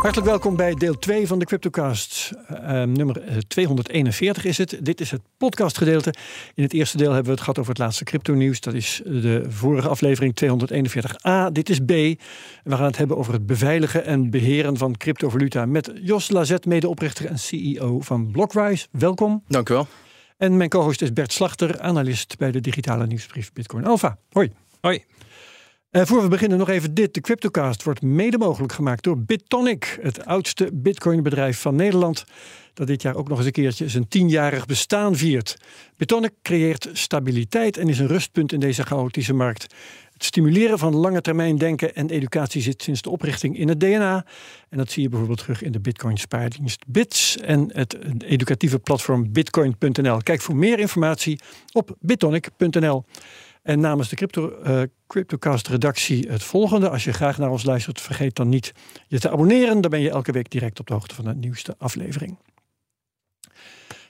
Hartelijk welkom bij deel 2 van de Cryptocast. Uh, nummer 241 is het. Dit is het podcastgedeelte. In het eerste deel hebben we het gehad over het laatste crypto-nieuws. Dat is de vorige aflevering 241a. Dit is B. We gaan het hebben over het beveiligen en beheren van cryptovaluta met Jos Lazet, medeoprichter en CEO van Blockwise. Welkom. Dank u wel. En mijn co-host is Bert Slachter, analist bij de digitale nieuwsbrief Bitcoin Alpha. Hoi. Hoi. Uh, voor we beginnen nog even dit. De Cryptocast wordt mede mogelijk gemaakt door BitTonic, het oudste bitcoinbedrijf van Nederland, dat dit jaar ook nog eens een keertje zijn tienjarig bestaan viert. BitTonic creëert stabiliteit en is een rustpunt in deze chaotische markt. Het stimuleren van lange termijn denken en educatie zit sinds de oprichting in het DNA. En dat zie je bijvoorbeeld terug in de Bitcoin spaardienst Bits en het educatieve platform bitcoin.nl. Kijk voor meer informatie op bitonic.nl. En namens de Crypto, uh, CryptoCast redactie het volgende. Als je graag naar ons luistert, vergeet dan niet je te abonneren. Dan ben je elke week direct op de hoogte van de nieuwste aflevering.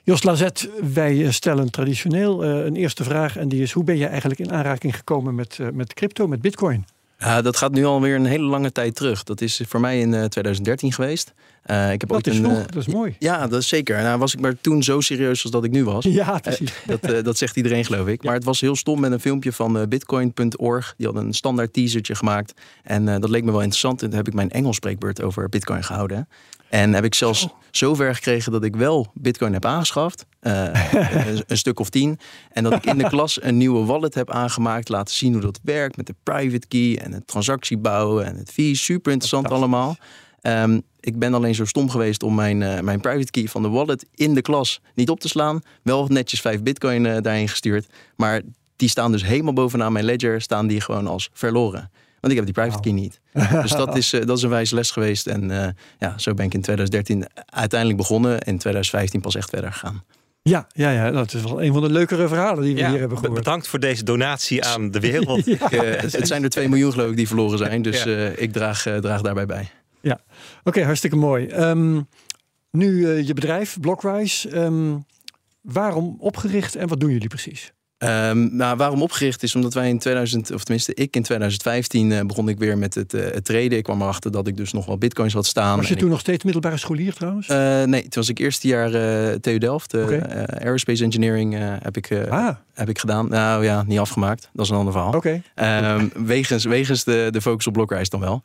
Jos Lazet, wij stellen traditioneel uh, een eerste vraag. En die is, hoe ben je eigenlijk in aanraking gekomen met, met crypto, met bitcoin? Ja, dat gaat nu alweer een hele lange tijd terug. Dat is voor mij in 2013 geweest. Uh, ik heb dat is een, dat is mooi. Ja, dat is zeker. Nou was ik maar toen zo serieus als dat ik nu was. Ja, precies. Dat, dat zegt iedereen, geloof ik. Ja. Maar het was heel stom met een filmpje van bitcoin.org. Die hadden een standaard teasertje gemaakt. En dat leek me wel interessant. En toen heb ik mijn Engels spreekbeurt over bitcoin gehouden. En heb ik zelfs oh. zover gekregen dat ik wel bitcoin heb aangeschaft. een, een, stuk of tien. En dat ik in de klas een nieuwe wallet heb aangemaakt. Laten zien hoe dat werkt met de private key en het transactie bouwen en het fee. Super interessant allemaal. Um, ik ben alleen zo stom geweest om mijn, uh, mijn private key van de wallet in de klas niet op te slaan. Wel netjes 5 bitcoin uh, daarin gestuurd. Maar die staan dus helemaal bovenaan mijn ledger, staan die gewoon als verloren. Want ik heb die private key niet. Dus dat is, uh, dat is een wijze les geweest. En ja, zo ben ik in 2013 uiteindelijk begonnen. En in 2015 pas echt verder gegaan. Ja, ja, ja, dat is wel een van de leukere verhalen die we ja, hier hebben gehoord. Bedankt voor deze donatie aan de wereld. ja. ik, het zijn er 2 miljoen geloof ik die verloren zijn. Dus ja. ik draag, draag daarbij bij. Ja, oké, okay, hartstikke mooi. Um, nu uh, je bedrijf, Blockwise. Um, waarom opgericht en wat doen jullie precies? Um, nou, waarom opgericht is omdat wij in 2000, of tenminste ik in 2015 uh, begon ik weer met het, uh, het traden. Ik kwam erachter dat ik dus nog wel bitcoins had staan. Was je toen ik... nog steeds middelbare scholier trouwens? Uh, nee, toen was ik eerste jaar TU Delft. Okay. aerospace engineering heb, ik, ah. Heb ik gedaan. Nou ja, niet afgemaakt. Dat is een ander verhaal. Okay. Um, wegens wegens de, de focus op blokreis dan wel.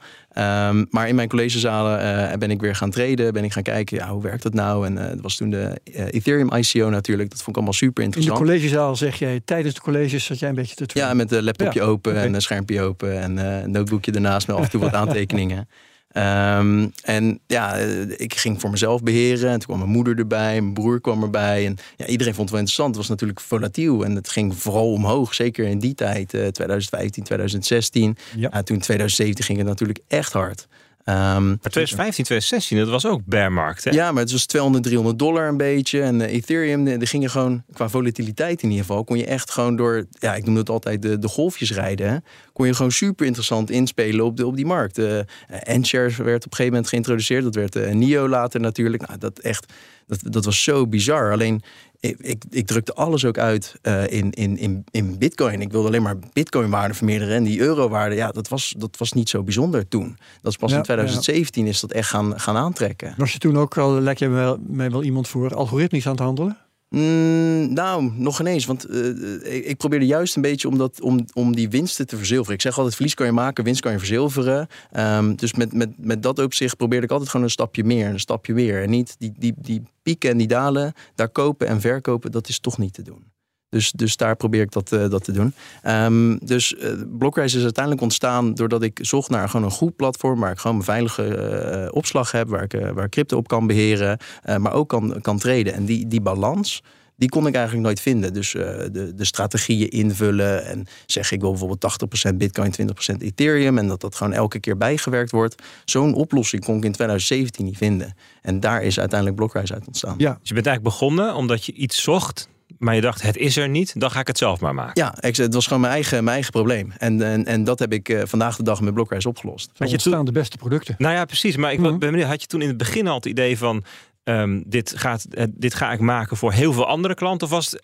Um, maar in mijn collegezalen ben ik weer gaan traden. Ben ik gaan kijken, ja, hoe werkt dat nou? En dat was toen de Ethereum ICO natuurlijk. Dat vond ik allemaal super interessant. In de collegezaal zeg jij tijdens de colleges zat jij een beetje te Ja, met een laptopje ja, open okay. en een schermpje open en een notebookje ernaast met af en toe wat aantekeningen. Um, en ja, ik ging voor mezelf beheren. En toen kwam mijn moeder erbij, mijn broer kwam erbij. En ja, iedereen vond het wel interessant. Het was natuurlijk volatiel en het ging vooral omhoog. Zeker in die tijd, uh, 2015, 2016. Ja. Uh, toen 2017 ging het natuurlijk echt hard. Um, maar 2015, 2016, dat was ook bearmarkt. Hè? Ja, maar het was 200, 300 dollar een beetje. En uh, Ethereum, die gingen gewoon qua volatiliteit in ieder geval. Kon je echt gewoon door, ja, ik noem het altijd de, de golfjes rijden. Hè? Kon je gewoon super interessant inspelen op, de, op die markt. Uh, N-shares werd op een gegeven moment geïntroduceerd. Dat werd uh, NIO later natuurlijk. Nou, dat echt, dat, dat was zo bizar. Alleen ik, ik, ik, drukte alles ook uit uh, in, in, in, in bitcoin. Ik wilde alleen maar bitcoin waarde vermeerderen. En die eurowaarde, ja, dat was, dat was niet zo bijzonder toen. Dat is pas ja, in 2017 ja. is dat echt gaan, gaan aantrekken. Was je toen ook al, lek je mij wel iemand voor algoritmisch aan het handelen? Mm, nou, nog ineens. Want uh, ik, ik, probeerde juist een beetje om, dat, om, om die winsten te verzilveren. Ik zeg altijd, verlies kan je maken, winst kan je verzilveren. Um, dus met, met, met dat opzicht probeerde ik altijd gewoon een stapje meer, een stapje weer. En niet die, die, die pieken en die dalen, daar kopen en verkopen, dat is toch niet te doen. Dus, dus daar probeer ik dat, uh, dat te doen. Um, dus uh, Blockrise is uiteindelijk ontstaan doordat ik zocht naar gewoon een goed platform waar ik gewoon mijn veilige uh, opslag heb, waar ik, waar crypto op kan beheren, maar ook kan, kan. En die, die balans, die kon ik eigenlijk nooit vinden. Dus de, de strategieën invullen en zeg ik wil bijvoorbeeld 80% Bitcoin, 20% Ethereum en dat dat gewoon elke keer bijgewerkt wordt. Zo'n oplossing kon ik in 2017 niet vinden. En daar is uiteindelijk Blockrise uit ontstaan. Ja. Dus je bent eigenlijk begonnen omdat je iets zocht maar je dacht, het is er niet, dan ga ik het zelf maar maken. Ja, het was gewoon mijn eigen, mijn eigen probleem. En, en, en dat heb ik uh, vandaag de dag met Blockrise opgelost. Want je staan de beste producten. Nou ja, precies. Maar ik ben benieuwd, had je toen in het begin al het idee van... ehm, dit, gaat, eh, dit ga ik maken voor heel veel andere klanten? Of was het,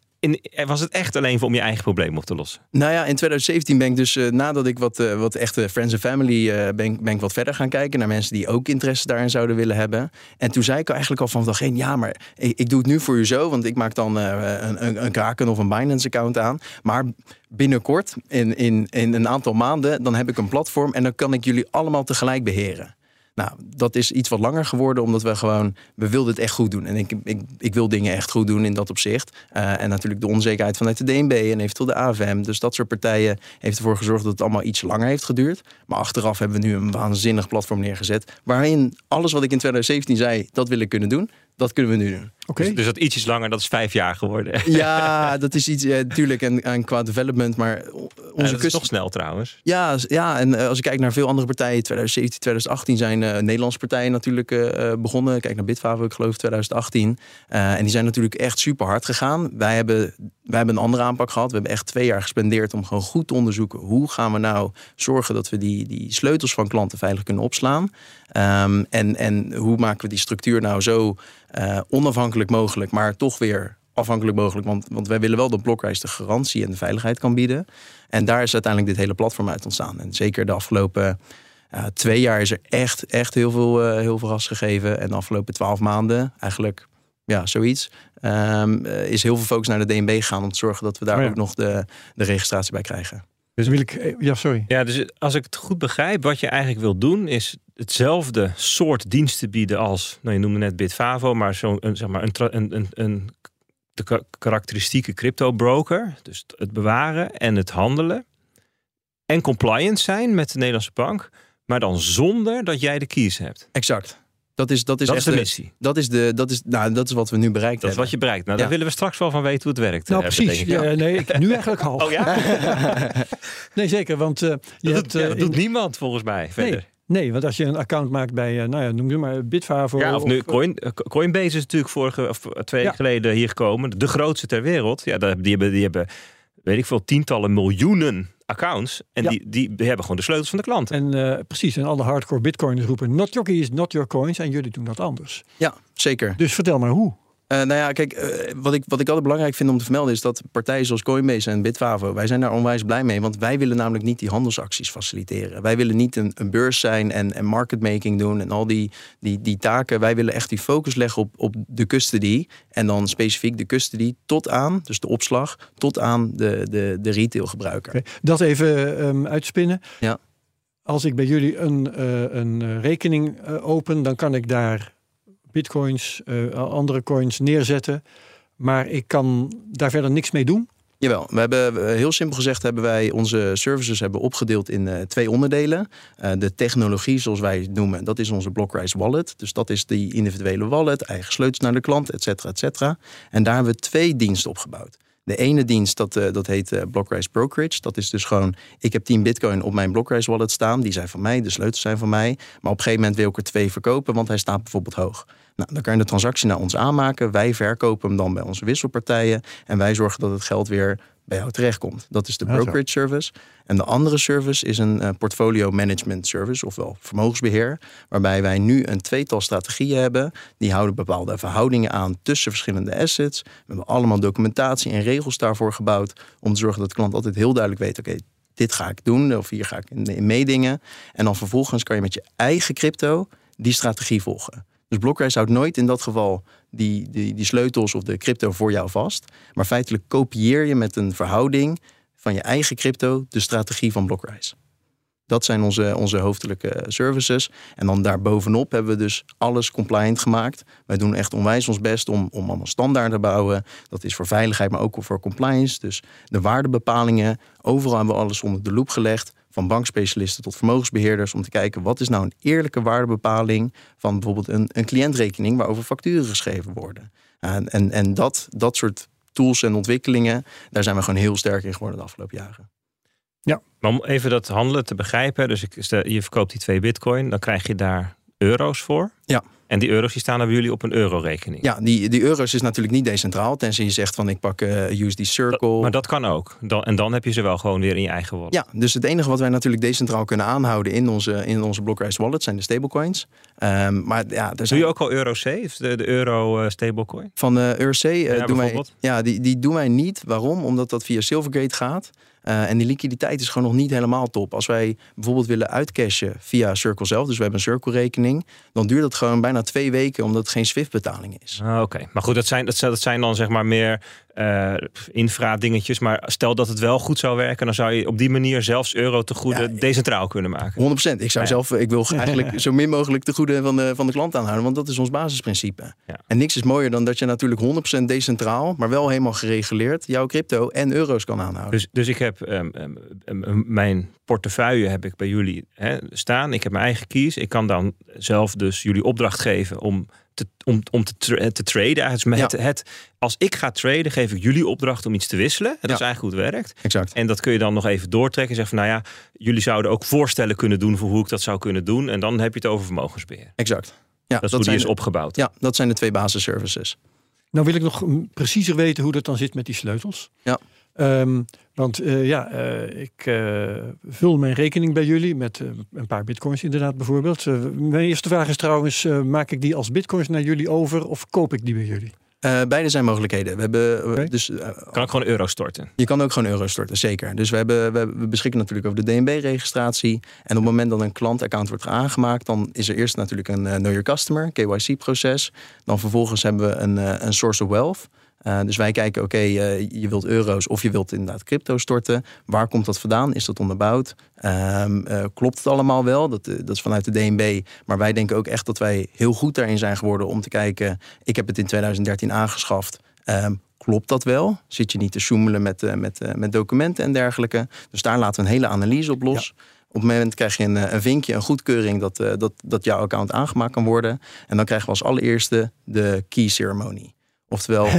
eh, was het echt alleen om je eigen probleem op te lossen? Nou ja, in 2017 ben ik dus eh, nadat ik wat, wat echte friends en family ben, ben ik wat verder gaan kijken naar mensen die ook interesse daarin zouden willen hebben. En toen zei ik eigenlijk al van dag één, ja, maar ik, ik doe het nu voor u zo, want ik maak dan een, een, een Kraken of een Binance account aan. Maar binnenkort, in, in, in een aantal maanden, dan heb ik een platform en dan kan ik jullie allemaal tegelijk beheren. Nou, dat is iets wat langer geworden, omdat we gewoon, we wilden het echt goed doen. En ik, ik, ik wil dingen echt goed doen in dat opzicht. Uh, en natuurlijk de onzekerheid vanuit de DNB en eventueel de AFM. Dus dat soort partijen heeft ervoor gezorgd dat het allemaal iets langer heeft geduurd. Maar achteraf hebben we nu een waanzinnig platform neergezet. Waarin alles wat ik in 2017 zei, dat willen kunnen doen dat kunnen we nu doen. Oké. Dus, dus, dat ietsjes langer, dat is vijf jaar geworden. Ja, dat is iets, natuurlijk, en, en qua development, maar onze ja, is toch snel trouwens. Ja, ja, en eh, als ik kijk naar veel andere partijen, 2017, 2018 zijn uh, Nederlandse partijen natuurlijk uh, begonnen. Kijk naar Bitfavo, ik geloof 2018. en die zijn natuurlijk echt super hard gegaan. Wij hebben, wij hebben een andere aanpak gehad. We hebben echt twee jaar gespendeerd om gewoon goed te onderzoeken hoe gaan we nou zorgen dat we die, die sleutels van klanten veilig kunnen opslaan. Um, en, en hoe maken we die structuur nou zo uh, onafhankelijk mogelijk, maar toch weer afhankelijk mogelijk. Want, want wij willen wel dat Blokreis de garantie en de veiligheid kan bieden. En daar is uiteindelijk dit hele platform uit ontstaan. En zeker de afgelopen uh, twee jaar is er echt, echt heel veel, uh, heel veel gas gegeven. En de afgelopen twaalf maanden eigenlijk ja, zoiets. Um, is heel veel focus naar de DNB gegaan om te zorgen dat we daar oh ja. ook nog de, de registratie bij krijgen. Dus wil ik, ja, sorry. Ja, dus als ik het goed begrijp, wat je eigenlijk wil doen, is hetzelfde soort diensten bieden als, nou, je noemde net Bitfavo, maar zo'n zeg maar een, een, een, een de karakteristieke crypto broker, dus het bewaren en het handelen en compliant zijn met de Nederlandse bank, maar dan zonder dat jij de keys hebt. Exact. Dat is, dat is, dat echt is de missie. Dat is, de, dat, is, nou, dat is wat we nu bereikt dat hebben. is wat je bereikt. Nou, daar willen we straks wel van weten hoe het werkt. Nou, eh, precies. ik. Ja, nee, ik, nu eigenlijk al. Oh ja? nee, zeker. Want uh, je dat, hebt, doet, ja, uh, dat doet niemand volgens mij verder. Nee. Nee, want als je een account maakt bij, uh, nou ja, noem je maar Bitfavo. Ja, of, nu Coin, Coinbase is natuurlijk vorige of twee jaar geleden hier gekomen. De grootste ter wereld. Ja, die hebben, die hebben, weet ik veel, tientallen miljoenen accounts. En ja. die, die hebben gewoon de sleutels van de klant. En uh, precies, en alle hardcore bitcoiners roepen... not your keys, not your coins. En jullie doen dat anders. Ja, zeker. Dus vertel maar hoe. Uh, nou ja, kijk, uh, wat, ik, wat ik altijd belangrijk vind om te vermelden is dat partijen zoals Coinbase en Bitfavo, wij zijn daar onwijs blij mee, want wij willen namelijk niet die handelsacties faciliteren. Wij willen niet een, een beurs zijn en, en marketmaking doen en al die, die, die taken. Wij willen echt die focus leggen op, op de custody en dan specifiek de custody tot aan, dus de opslag, tot aan de, de, de retailgebruiker. Okay. Dat even um, uitspinnen. Ja. Als ik bij jullie een, uh, een rekening open, dan kan ik daar bitcoins, uh, andere coins neerzetten. Maar ik kan daar verder niks mee doen. Jawel, we hebben heel simpel gezegd hebben wij onze services hebben opgedeeld in uh, twee onderdelen. De technologie, zoals wij het noemen, dat is onze Blockrise wallet. Dus dat is die individuele wallet, eigen sleutels naar de klant, et cetera, et cetera. En daar hebben we twee diensten opgebouwd. De ene dienst, dat, dat heet uh, Blockrise Brokerage. Dat is dus gewoon, ik heb 10 bitcoin op mijn Blockrise wallet staan. Die zijn van mij, de sleutels zijn van mij. Maar op een gegeven moment wil ik er twee verkopen, want hij staat bijvoorbeeld hoog. Nou, dan kan je de transactie naar ons aanmaken. Wij verkopen hem dan bij onze wisselpartijen. En wij zorgen dat het geld weer bij jou terechtkomt. Dat is de brokerage service. En de andere service is een uh, portfolio management service, ofwel vermogensbeheer. Waarbij wij nu een tweetal strategieën hebben. Die houden bepaalde verhoudingen aan tussen verschillende assets. We hebben allemaal documentatie en regels daarvoor gebouwd. Om te zorgen dat de klant altijd heel duidelijk weet: oké, dit ga ik doen of hier ga ik in, in meedingen. En dan vervolgens kan je met je eigen crypto die strategie volgen. Dus Blockrise houdt nooit in dat geval die, die, die sleutels of de crypto voor jou vast. Maar feitelijk kopieer je met een verhouding van je eigen crypto de strategie van Blockrise. Dat zijn onze, onze hoofdelijke services. En dan daarbovenop hebben we dus alles compliant gemaakt. Wij doen echt onwijs ons best om, om allemaal standaarden te bouwen. Dat is voor veiligheid, maar ook voor compliance. Dus de waardebepalingen, overal hebben we alles onder de loep gelegd van bankspecialisten tot vermogensbeheerders om te kijken wat is nou een eerlijke waardebepaling van bijvoorbeeld een, een cliëntrekening waarover facturen geschreven worden. En, en, en dat, dat soort tools en ontwikkelingen, daar zijn we gewoon heel sterk in geworden de afgelopen jaren. Ja, maar om even dat handelen te begrijpen, dus ik, je verkoopt die twee bitcoin, dan krijg je daar euro's voor. Ja. En die euro's die staan dan bij jullie op een eurorekening. Ja, die, die euro's is natuurlijk niet decentraal. Tenzij je zegt van ik pak uh, USD Circle. maar dat kan ook. Dan, en dan heb je ze wel gewoon weer in je eigen wallet. Ja, dus het enige wat wij natuurlijk decentraal kunnen aanhouden in onze, in onze Blockrise wallet zijn de stablecoins. Um, maar ja, er Doe zijn... je ook al Euro C, de, de euro uh, stablecoin? Van uh, EuroC uh, Ja, doen wij, ja, die, die doen wij niet. Waarom? Omdat dat via Silvergate gaat. Uh, en die liquiditeit is gewoon nog niet helemaal top. Als wij bijvoorbeeld willen uitcashen via Circle zelf, dus we hebben een Circle-rekening, dan duurt dat gewoon bijna twee weken omdat het geen SWIFT-betaling is. Ah, Oké, maar goed, dat, zijn- dat zijn dan zeg maar meer eh infra-dingetjes. Maar stel dat het wel goed zou werken, dan zou je op die manier zelfs euro te goede Ja, decentraal kunnen maken. 100%. Ik zou Ja. zelf, ik wil eigenlijk zo min mogelijk de goede van de, van de klant aanhouden, want dat is ons basisprincipe. Ja. En niks is mooier dan dat je natuurlijk 100% decentraal, maar wel helemaal gereguleerd, jouw crypto en euro's kan aanhouden. Dus, dus ik heb ehm, ehm, ehm, mijn portefeuille heb ik bij jullie hè, staan. Ik heb mijn eigen keys. Ik kan dan zelf dus jullie opdracht geven om te, om, om te, tra- te traden. Eigenlijk Ja. het, het, als ik ga traden, geef ik jullie opdracht om iets te wisselen. Dat Ja. is eigenlijk hoe het werkt. exact. En dat kun je dan nog even doortrekken. Zeggen van, nou ja, jullie zouden ook voorstellen kunnen doen voor hoe ik dat zou kunnen doen. En dan heb je het over vermogensbeheer. Exact. Ja, Dat is hoe die zijn is de- opgebouwd. Ja, dat zijn de twee basisservices. Nou wil ik nog preciezer weten hoe dat dan zit met die sleutels. Ja. Ehm, want eh, ja, eh, ik eh, vul mijn rekening bij jullie met een paar bitcoins inderdaad bijvoorbeeld. Mijn eerste vraag is trouwens, eh, maak ik die als bitcoins naar jullie over of koop ik die bij jullie? Eh, beide zijn mogelijkheden. We hebben, dus, Kan ik gewoon euro storten. je kan ook gewoon euro storten, zeker. Dus we, hebben, we, beschikken natuurlijk over de DNB-registratie. En op het moment dat een klantaccount wordt aangemaakt, dan is er eerst natuurlijk een eh, Know Your Customer, KYC-proces. Dan vervolgens hebben we een, eh, een Source of Wealth. Eh, dus wij kijken, oké, eh, je wilt euro's of je wilt inderdaad crypto storten. Waar komt dat vandaan? Is dat onderbouwd? Ehm, eh, klopt het allemaal wel? Dat, dat is vanuit de DNB. Maar wij denken ook echt dat wij heel goed daarin zijn geworden om te kijken. Ik heb het in 2013 aangeschaft. Ehm, klopt dat wel? Zit je niet te sjoemelen met, met, met documenten en dergelijke? Dus daar laten we een hele analyse op los. Op het moment krijg je een, een vinkje, een goedkeuring dat, dat, dat jouw account aangemaakt kan worden. En dan krijgen we als allereerste de key ceremony. Oftewel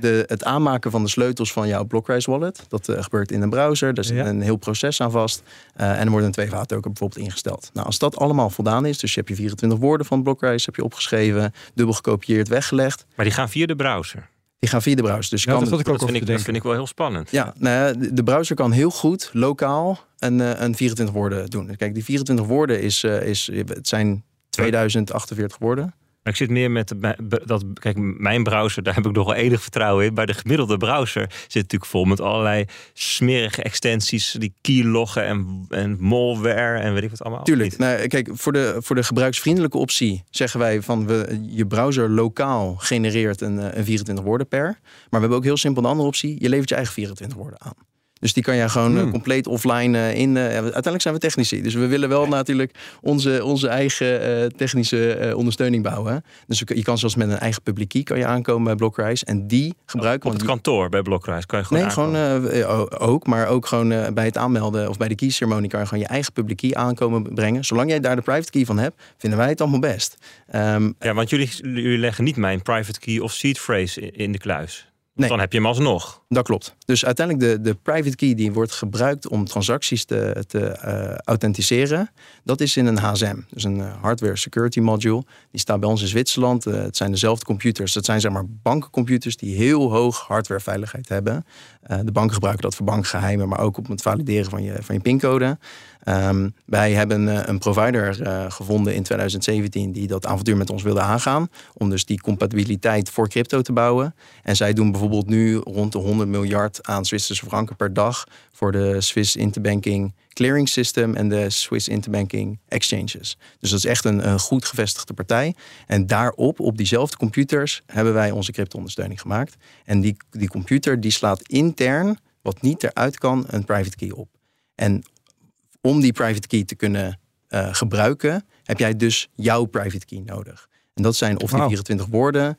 de, het aanmaken van de sleutels van jouw Blockrise wallet. Dat eh, gebeurt in een browser. Daar zit Ja. een heel proces aan vast. Eh, en er wordt een twee-vaartoken bijvoorbeeld ingesteld. Nou, als dat allemaal voldaan is, dus je hebt je 24 woorden van Blockrise heb je opgeschreven, dubbel gekopieerd, weggelegd. Maar die gaan via de browser. Die gaan via de browser. Dus Ja, kan dat ik ook Dat vind ik, te dat denken. vind ik wel heel spannend. ja, nou ja, de- de browser kan heel goed lokaal een, eh, een 24 woorden doen. Kijk, die 24 woorden is, eh, is het zijn 2048 woorden. Maar ik zit meer met de, dat. Kijk, mijn browser, daar heb ik nog wel enig vertrouwen in. Maar de gemiddelde browser zit natuurlijk vol met allerlei smerige extensies. Die keyloggen en, en malware en weet ik wat allemaal. Tuurlijk. Nou, kijk, voor de, voor de gebruiksvriendelijke optie zeggen wij van we, je browser lokaal genereert een, eh, een 24 woorden per. Maar we hebben ook heel simpel een andere optie. Je levert je eigen 24 woorden aan. Dus die kan je gewoon eh, Hmm. compleet offline eh, in. eh, uiteindelijk zijn we technici. Dus we willen wel natuurlijk onze, onze eigen technische ondersteuning bouwen. Dus je kan zelfs met een eigen public key kan je aankomen bij Blockrise. En die gebruiken Op we. het kantoor bij Blockrise kan je gewoon Nee, gewoon aankomen. ook. Maar ook gewoon bij het aanmelden of bij de key-ceremonie kan je gewoon je eigen public key aankomen brengen. Zolang jij daar de private key van hebt, vinden wij het allemaal best. Ehm, Ja, want jullie, jullie leggen niet mijn private key of seed phrase in de kluis. Nee. Dan heb je hem alsnog. dat klopt. Dus uiteindelijk de, de private key die wordt gebruikt om transacties te, te eh, authenticeren, dat is in een HSM. Dus een eh, hardware security module. Die staat bij ons in Zwitserland. Eh, het zijn dezelfde computers. Dat zijn zeg maar bankencomputers die heel hoog hardwareveiligheid hebben. De banken gebruiken dat voor bankgeheimen, maar ook om het valideren van je, van je pincode. Ehm, wij hebben eh, een provider eh, gevonden in 2017 die dat avontuur met ons wilde aangaan. Om dus die compatibiliteit voor crypto te bouwen. En zij doen bijvoorbeeld nu rond de 100 miljard aan Zwitserse franken per dag voor de Swiss Interbanking Clearing System en de Swiss Interbanking Exchanges. Dus dat is echt een, een goed gevestigde partij. En daarop, op diezelfde computers, hebben wij onze crypto-ondersteuning gemaakt. En die, die computer die slaat intern, wat niet eruit kan, een private key op. En om die private key te kunnen eh, gebruiken, heb jij dus jouw private key nodig. En dat zijn of die Wauw. 24 woorden,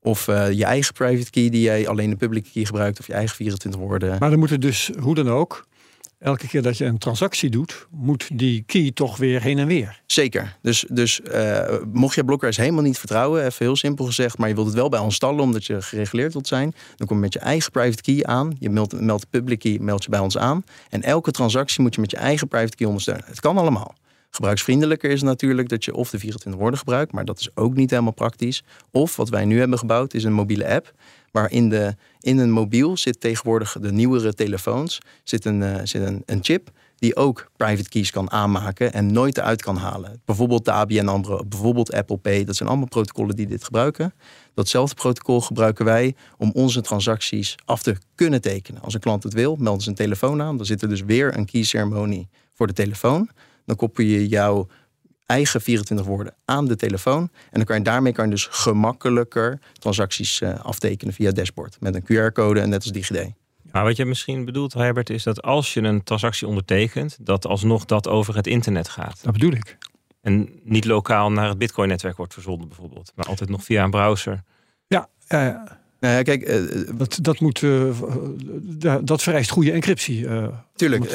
of eh, je eigen private key die jij alleen de public key gebruikt, of je eigen 24 woorden. Maar dan moet het dus, hoe dan ook, elke keer dat je een transactie doet, moet die key toch weer heen en weer. Zeker. Dus, dus eh, mocht je Blockrise helemaal niet vertrouwen, even heel simpel gezegd, maar je wilt het wel bij ons stallen omdat je gereguleerd wilt zijn, dan kom je met je eigen private key aan. Je meldt, meldt de public key, meld je bij ons aan. En elke transactie moet je met je eigen private key ondersteunen. Het kan allemaal. Gebruiksvriendelijker is natuurlijk dat je of de 24 woorden gebruikt, maar dat is ook niet helemaal praktisch. Of wat wij nu hebben gebouwd is een mobiele app, waar in, de, in een mobiel zit tegenwoordig de nieuwere telefoons, zit een, uh, zit een, een chip die ook private keys kan aanmaken en nooit eruit kan halen. Bijvoorbeeld de ABN AMRO, bijvoorbeeld Apple Pay. Dat zijn allemaal protocollen die dit gebruiken. Datzelfde protocol gebruiken wij om onze transacties af te kunnen tekenen. Als een klant het wil, melden ze een telefoon aan. Dan zit er dus weer een key ceremonie voor de telefoon. Dan koppel je jouw eigen 24 woorden aan de telefoon. En dan kan je, daarmee kan je dus gemakkelijker transacties uh, aftekenen via dashboard. Met een QR-code en net als DigiD. Maar wat je misschien bedoelt, Herbert, is dat als je een transactie ondertekent, dat alsnog dat over het internet gaat. Dat bedoel ik. En niet lokaal naar het Bitcoin-netwerk wordt verzonden, bijvoorbeeld, maar altijd nog via een browser. Ja, ja. Nou ja, kijk, uh, dat, dat, moet, uh, dat vereist goede encryptie. Uh, tuurlijk.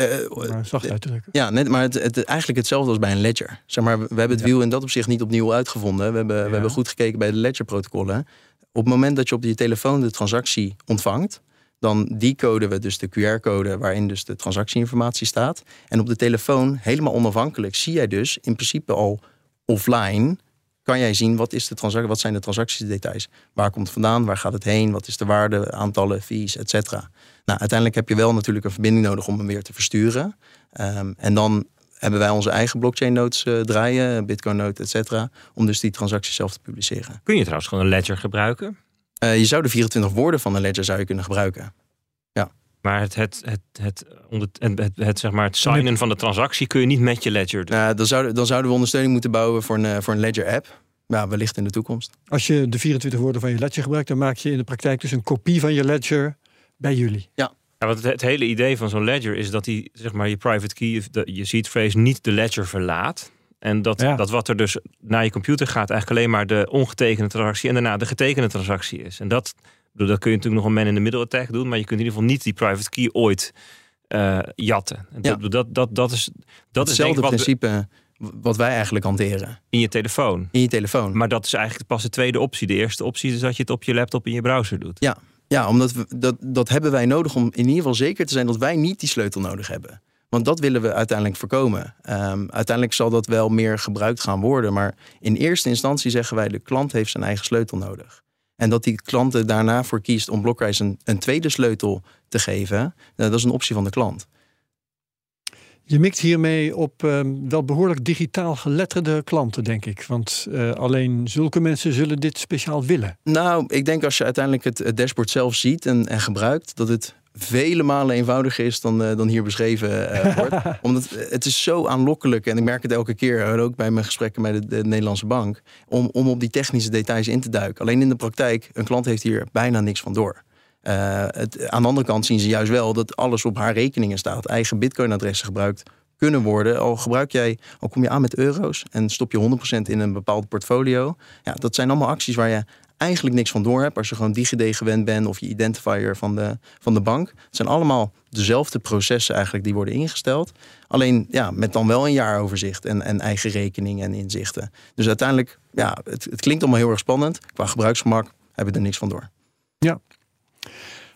Maar zacht. Ja, net, maar het, het, eigenlijk hetzelfde als bij een ledger. Zeg maar, we hebben het ja. wiel in dat opzicht niet opnieuw uitgevonden. We hebben, ja. we hebben goed gekeken bij de ledger-protocollen. Op het moment dat je op je telefoon de transactie ontvangt, dan decoden we dus de QR-code waarin dus de transactieinformatie staat. En op de telefoon, helemaal onafhankelijk, zie jij dus in principe al offline kan jij zien wat, is de transactie, wat zijn de transactiedetails. Waar komt het vandaan, waar gaat het heen, wat is de waarde, aantallen, fees, et cetera. Nou, uiteindelijk heb je wel natuurlijk een verbinding nodig om hem weer te versturen. Um, en dan hebben wij onze eigen blockchain nodes uh, draaien, Bitcoin node, et cetera, om dus die transacties zelf te publiceren. Kun je trouwens gewoon een ledger gebruiken? Uh, je zou de 24 woorden van een ledger zou je kunnen gebruiken. Maar het, het, het, het, onder, het, het, het, zeg maar het signen van de transactie kun je niet met je ledger doen. Uh, dan, zouden, dan zouden we ondersteuning moeten bouwen voor een, voor een ledger app. Ja, wellicht in de toekomst. Als je de 24 woorden van je ledger gebruikt, dan maak je in de praktijk dus een kopie van je ledger bij jullie. Ja. Ja, want het, het hele idee van zo'n ledger is dat die, zeg maar, je private key, de, je seed phrase, niet de ledger verlaat. En dat, ja. dat wat er dus naar je computer gaat, eigenlijk alleen maar de ongetekende transactie en daarna de getekende transactie is. En dat, bedoel, dat kun je natuurlijk nog een man in de middle attack doen, maar je kunt in ieder geval niet die private key ooit uh, jatten. En Ja. dat, dat, dat, dat is, dat is Hetzelfde ik wat we- principe wat wij eigenlijk hanteren in je telefoon. in je telefoon. Maar dat is eigenlijk pas de tweede optie. De eerste optie is dat je het op je laptop in je browser doet. Ja, omdat we, dat, dat hebben wij nodig om in ieder geval zeker te zijn dat wij niet die sleutel nodig hebben. Want dat willen we uiteindelijk voorkomen. Ehm, uiteindelijk zal dat wel meer gebruikt gaan worden. Maar in eerste instantie zeggen wij: de klant heeft zijn eigen sleutel nodig. En dat die klant er daarna voor kiest om Blockrise een, een tweede sleutel te geven, nou, dat is een optie van de klant. Je mikt hiermee op ehm, wel behoorlijk digitaal geletterde klanten, denk ik. Want eh, alleen zulke mensen zullen dit speciaal willen. Nou, ik denk als je uiteindelijk het, het dashboard zelf ziet en, en gebruikt, dat het vele malen eenvoudiger is dan, eh, dan hier beschreven eh, wordt. Omdat het is zo aanlokkelijk, en ik merk het elke keer, ook bij mijn gesprekken met de, de Nederlandse bank, om, om op die technische details in te duiken. Alleen in de praktijk, een klant heeft hier bijna niks van door. Eh, het, aan de andere kant zien ze juist wel dat alles op haar rekeningen staat. Eigen bitcoin-adressen gebruikt kunnen worden. Al gebruik jij, al kom je aan met euro's en stop je 100% in een bepaald portfolio. Ja, dat zijn allemaal acties waar je eigenlijk niks van door hebt. Als je gewoon DigiD gewend bent of je identifier van de, van de bank. Het zijn allemaal dezelfde processen eigenlijk die worden ingesteld. Alleen ja, met dan wel een jaaroverzicht en, en eigen rekening en inzichten. Dus uiteindelijk, ja, het, het klinkt allemaal heel erg spannend. Qua gebruiksgemak heb je er niks van door.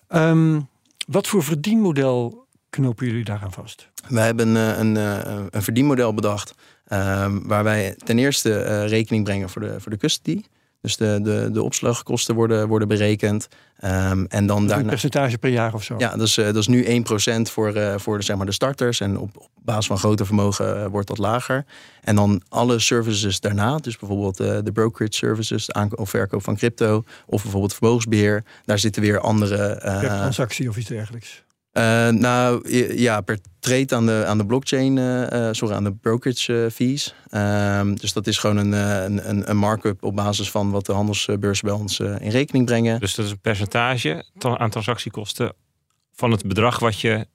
Ehm, wat voor verdienmodel knopen jullie daaraan vast? Wij hebben eh, een, eh, een verdienmodel bedacht. ehm, waar wij ten eerste eh, rekening brengen voor de, voor de custody. Dus de, de, de opslagkosten worden, worden berekend. Ehm, en dan Een daarna. percentage per jaar of zo? Ja, dat is, eh, dat is nu 1% voor, eh, voor de, zeg maar, de starters. En op, op basis van groter vermogen eh, wordt dat lager. En dan alle services daarna, dus bijvoorbeeld de brokerage services, de aankoop of verkoop van crypto, of bijvoorbeeld vermogensbeheer, daar zitten weer andere. transactie of iets dergelijks. Eh, nou ja, per trade aan de, aan de blockchain, eh, eh, sorry, aan de brokerage fees. Ehm, dus dat is gewoon een, een, een, markup op basis van wat de handelsbeurzen bij ons in rekening brengen. Dus dat is een percentage aan transactiekosten van het bedrag wat je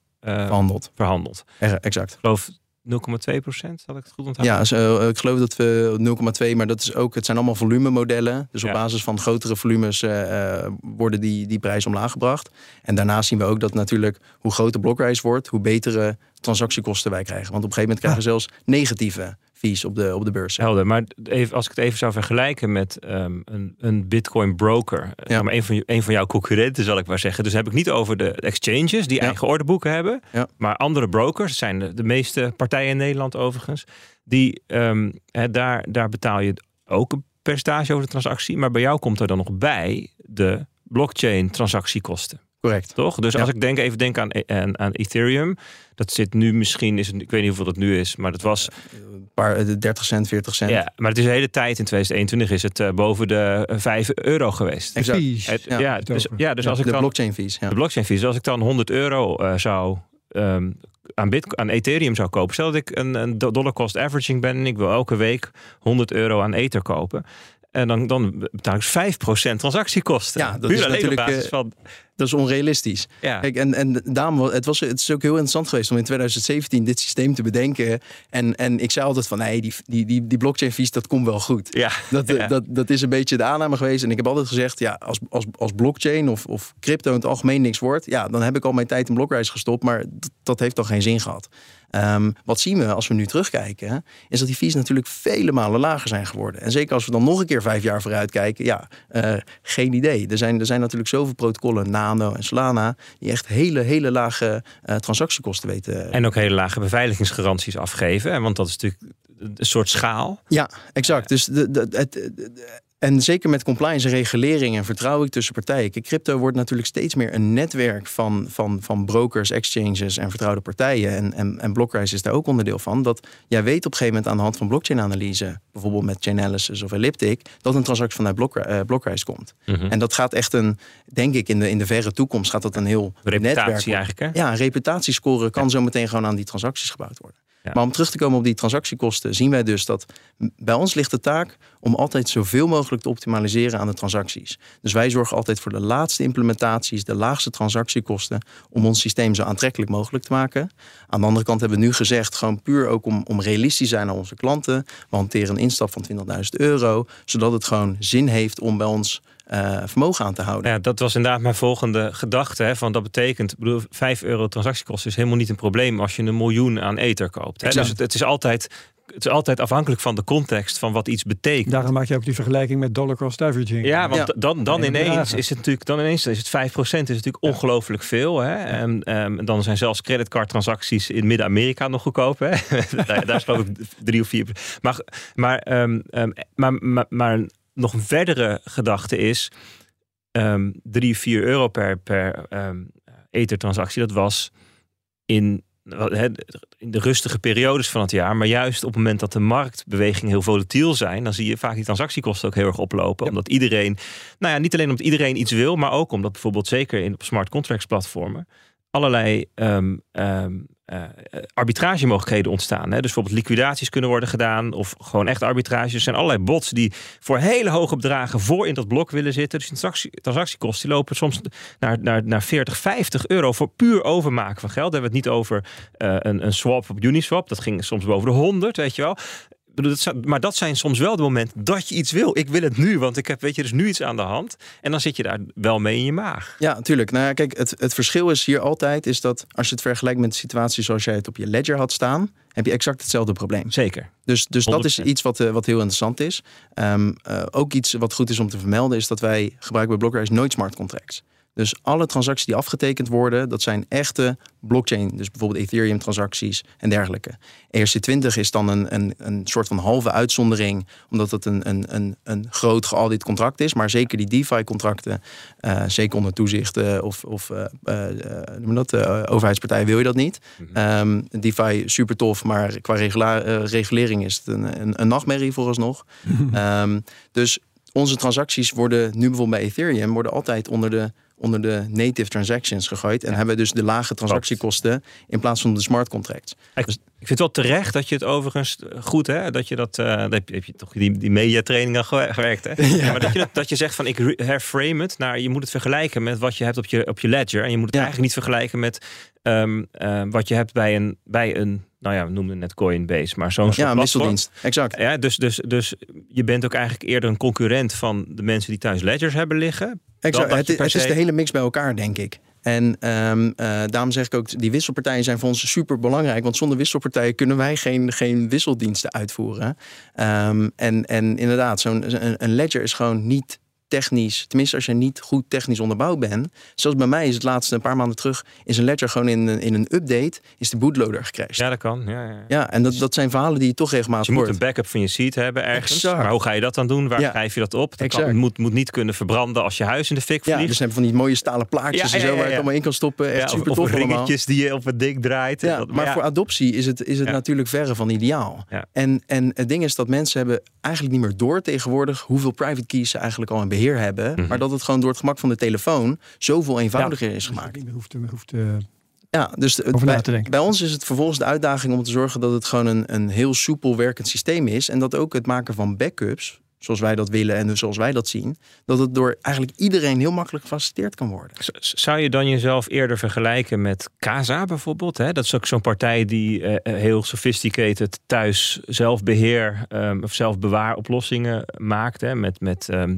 verhandelt. Eh, exact. Ik geloof 0,2 procent, zal ik het goed onthouden? Ja, zo, ik geloof dat we 0,2, maar dat is ook, het zijn allemaal volumemodellen. Dus op basis van grotere volumes eh, eh, worden die, die prijzen omlaag gebracht. En daarnaast zien we ook dat natuurlijk hoe groter blokreis wordt, hoe betere transactiekosten wij krijgen. Want op een gegeven moment krijgen we zelfs negatieve fees op de, op de beurs. Helder, maar even, als ik het even zou vergelijken met ehm, een, een Bitcoin broker, eh, zeg maar een, van, een van jouw concurrenten zal ik maar zeggen. Dus heb ik niet over de exchanges die Ja. eigen ordeboeken hebben, Ja. maar andere brokers, zijn de, de meeste partijen in Nederland overigens, Die, ehm, daar, daar betaal je ook een percentage over de transactie. Maar bij jou komt er dan nog bij de blockchain transactiekosten. Correct. Toch? Dus Ja. als ik denk, even denk aan, aan, aan Ethereum. Dat zit nu misschien, is het, ik weet niet hoeveel dat nu is, maar dat was. Een paar, eh, 30 cent, 40 cent. Ja, maar het is de hele tijd in 2021 is het eh, boven de eh, 5 euro geweest. Exact. Fees. Het- Ja, ja, dus, ja, dus als ik de dan blockchain fees. Ja. de blockchain fees, dus als ik dan 100 euro eh, zou ehm, aan, Bitcoin, aan Ethereum zou kopen. Stel dat ik een, een dollar cost averaging ben en ik wil elke week 100 euro aan Ether kopen. En dan, dan betaal ik dus 5% transactiekosten. Ja, dat Puur is natuurlijk, basis eh, van. Dat is onrealistisch. Ja. Kijk, en, en daarom, het, was, het is ook heel interessant geweest om in 2017 dit systeem te bedenken. En, en ik zei altijd van, nee, die, die, die, die blockchain fees, dat komt wel goed. ja. Dat, Ja. dat, dat is een beetje de aanname geweest. En ik heb altijd gezegd, ja, als, als, als blockchain of, of crypto in het algemeen niks wordt, ja, dan heb ik al mijn tijd in Blockrise gestopt. Maar dat, dat heeft dan geen zin gehad. Ehm, wat zien we als we nu terugkijken, is dat die fees natuurlijk vele malen lager zijn geworden. En zeker als we dan nog een keer vijf jaar vooruit kijken, ja, eh, geen idee. Er zijn, er zijn natuurlijk zoveel protocollen, Nano en Solana, die echt hele, hele lage eh, transactiekosten weten. En ook hele lage beveiligingsgaranties afgeven. Want dat is natuurlijk een soort schaal. Ja, exact. Dus de, de, het, de- en zeker met compliance en regulering en vertrouwen tussen partijen. Kijk, crypto wordt natuurlijk steeds meer een netwerk van, van, van brokers, exchanges en vertrouwde partijen. En, en, en Blockrise is daar ook onderdeel van. Dat jij weet op een gegeven moment aan de hand van blockchain-analyse, bijvoorbeeld met Chainalysis of Elliptic, dat een transactie vanuit Blockri- eh, Blockrise komt. Mhm. En dat gaat echt een, denk ik, in de, in de verre toekomst gaat dat een heel netwerk Reputatie worden. eigenlijk. Hè? Ja, een reputatiescore kan zo meteen gewoon aan die transacties gebouwd worden. Maar om terug te komen op die transactiekosten, zien wij dus dat bij ons ligt de taak om altijd zoveel mogelijk te optimaliseren aan de transacties. Dus wij zorgen altijd voor de laatste implementaties, de laagste transactiekosten, om ons systeem zo aantrekkelijk mogelijk te maken. Aan de andere kant hebben we nu gezegd, gewoon puur ook om, om realistisch zijn naar onze klanten. We hanteren een instap van 20.000 euro, zodat het gewoon zin heeft om bij ons eh, vermogen aan te houden. Ja, dat was inderdaad mijn volgende gedachte. Hè, van dat betekent, bedoel, 5 euro transactiekosten is helemaal niet een probleem als je een miljoen aan ether koopt. Hè. Dus het, het is altijd, het is altijd afhankelijk van de context van wat iets betekent. Daarom maak je ook die vergelijking met dollar cost averaging. Ja, want Ja. dan, dan En ineens is het natuurlijk, dan ineens is het 5% is natuurlijk ongelooflijk veel. Hè? En, ehm, dan zijn zelfs creditcardtransacties in Midden-Amerika nog goedkoop. Hè? daar, daar is geloof ik drie of vier. Maar, maar, ehm, ehm, maar, maar, maar nog een verdere gedachte is ehm 3, 4 euro per, per ehm ethertransactie. Dat was in, in de rustige periodes van het jaar. Maar juist op het moment dat de marktbewegingen heel volatiel zijn, dan zie je vaak die transactiekosten ook heel erg oplopen. Ja. Omdat iedereen, nou ja, niet alleen omdat iedereen iets wil, maar ook omdat bijvoorbeeld zeker in op smart contracts platformen allerlei ehm, ehm, eh, arbitragemogelijkheden ontstaan. Hè? Dus bijvoorbeeld liquidaties kunnen worden gedaan of gewoon echt arbitrages. Er zijn allerlei bots die voor hele hoge bedragen voor in dat blok willen zitten. Dus transactie, transactiekosten die lopen soms naar, naar, naar 40, 50 euro voor puur overmaken van geld. Dan hebben we het niet over eh, een, een swap op Uniswap. Dat ging soms boven de 100, weet je wel. Bedoel, dat Maar dat zijn soms wel de momenten dat je iets wil. Ik wil het nu, want ik heb, weet je, er is nu iets aan de hand. En dan zit je daar wel mee in je maag. Ja, natuurlijk. Nou ja, kijk, het, het verschil is hier altijd is dat als je het vergelijkt met de situatie zoals jij het op je ledger had staan, heb je exact hetzelfde probleem. Zeker. Dus, dus dat is 100%. iets wat, eh, wat heel interessant is. Ehm, eh, ook iets wat goed is om te vermelden is dat wij gebruiken bij Blockrise nooit smart contracts. Dus alle transacties die afgetekend worden, dat zijn echte blockchain. Dus bijvoorbeeld Ethereum transacties en dergelijke. ERC20 is dan een, een, een soort van halve uitzondering, omdat het een, een, een, een groot geaudit contract is. Maar zeker die DeFi contracten, eh, zeker onder toezicht of, of eh, eh, noem dat, overheidspartijen wil je dat niet. Ehm DeFi super tof, maar qua regula- regulering is het een, een, een nachtmerrie vooralsnog. Ehm, dus onze transacties worden nu bijvoorbeeld bij Ethereum worden altijd onder de, onder de native transactions gegooid. En hebben dus de lage transactiekosten in plaats van de smart contracts. Ik, ik vind het wel terecht dat je het overigens goed hè, dat je dat, eh dat heb, je, heb je toch die, die mediatraining al gewer- gewerkt hè? Ja, maar dat je, dat, dat je zegt van ik herframe het naar je moet het vergelijken met wat je hebt op je, op je ledger en je moet het Ja. eigenlijk niet vergelijken met ehm, eh, wat je hebt bij een, bij een nou ja we noemden net Coinbase maar zo'n soort Ja, wisseldienst. Exact. Ja, dus, dus, dus je bent ook eigenlijk eerder een concurrent van de mensen die thuis ledgers hebben liggen. exact. Het, het is de hele mix bij elkaar, denk ik. En eh, daarom zeg ik ook, die wisselpartijen zijn voor ons super belangrijk. Want zonder wisselpartijen kunnen wij geen, geen wisseldiensten uitvoeren. Ehm, en, en inderdaad, zo'n een, een ledger is gewoon niet technisch, tenminste als je niet goed technisch onderbouwd bent. Zoals bij mij is het laatste een paar maanden terug in zijn ledger gewoon in, in een update is de bootloader gecrashed. Ja, dat kan. Ja, ja. Ja, en dat, dat zijn verhalen die je toch regelmatig Dus je moet een backup van je seat hebben ergens. Exact. Maar hoe ga je dat dan doen? Waar Ja. schrijf je dat op? Dat kan, moet, moet niet kunnen verbranden als je huis in de fik Ja, vliegt. dus hebben van die mooie stalen plaatjes Ja, en ja, zo ja, waar je ja. het allemaal in kan stoppen. Echt Ja, of, super of tof allemaal. ringetjes die je op het dik draait. Ja, Dat- maar ja. voor adoptie is het, is het Ja. natuurlijk verre van ideaal. Ja. En, en het ding is dat mensen hebben eigenlijk niet meer door tegenwoordig hoeveel private keys ze eigenlijk al in beheer hebben. Mhm. Maar dat het gewoon door het gemak van de telefoon zoveel eenvoudiger is gemaakt. Meer hoeft, hoeft, eh, Ja, dus het- Over na bij, te denken. bij ons is het vervolgens de uitdaging om te zorgen dat het gewoon een, een heel soepel werkend systeem is. En dat ook het maken van backups, zoals wij dat willen en zoals wij dat zien, dat het door eigenlijk iedereen heel makkelijk gefaciliteerd kan worden. Z- Zou je dan jezelf eerder vergelijken met Casa bijvoorbeeld? Hè? Dat is ook zo'n partij die eh, heel sophisticated thuis zelfbeheer ehm, of zelfbewaaroplossingen maakt. Hè? Met, met ehm, eh,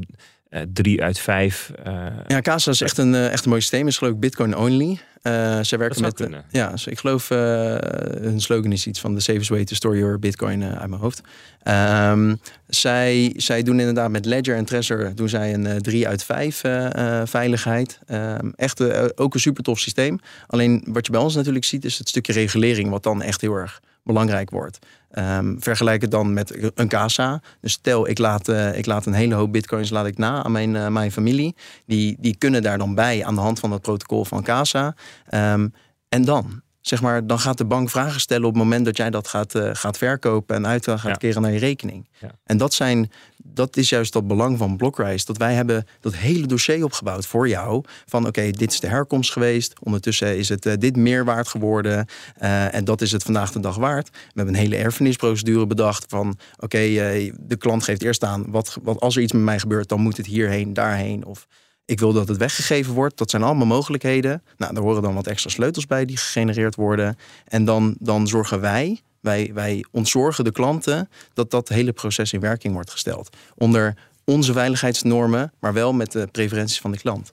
drie uit vijf. eh, Ja, Casa is echt een, eh, echt een mooi systeem. is geloof ik Bitcoin only. Eh zij dat werken met. eh, ja, dus ik geloof uh, hun slogan is iets van the safest way to store your Bitcoin eh, uit mijn hoofd. Ehm, zij, zij doen inderdaad met Ledger en Trezor doen zij een 3 uit 5 uh, veiligheid. Ehm, echt uh, ook een super tof systeem. Alleen wat je bij ons natuurlijk ziet is het stukje regulering wat dan echt heel erg belangrijk wordt. Um, vergelijk het dan met een casa. Dus stel, ik laat, uh, ik laat een hele hoop bitcoins laat ik na aan mijn, uh, mijn familie. Die, die kunnen daar dan bij aan de hand van het protocol van casa. Um, en dan? Zeg maar, dan gaat de bank vragen stellen op het moment dat jij dat gaat, uh, gaat verkopen en uit gaat ja. keren naar je rekening. Ja. En dat, zijn, dat is juist dat belang van Blockrise. Dat wij hebben dat hele dossier opgebouwd voor jou. Van oké, okay, dit is de herkomst geweest. Ondertussen is het uh, dit meer waard geworden. Uh, en dat is het vandaag de dag waard. We hebben een hele erfenisprocedure bedacht. Van oké, okay, de klant geeft eerst aan. Wat, wat als er iets met mij gebeurt, dan moet het hierheen, daarheen. Of ik wil dat het weggegeven wordt. Dat zijn allemaal mogelijkheden. Nou, daar horen dan wat extra sleutels bij die gegenereerd worden. En dan, dan zorgen wij, wij, wij ontzorgen de klanten dat dat hele proces in werking wordt gesteld. Onder onze veiligheidsnormen, maar wel met de preferenties van de klant.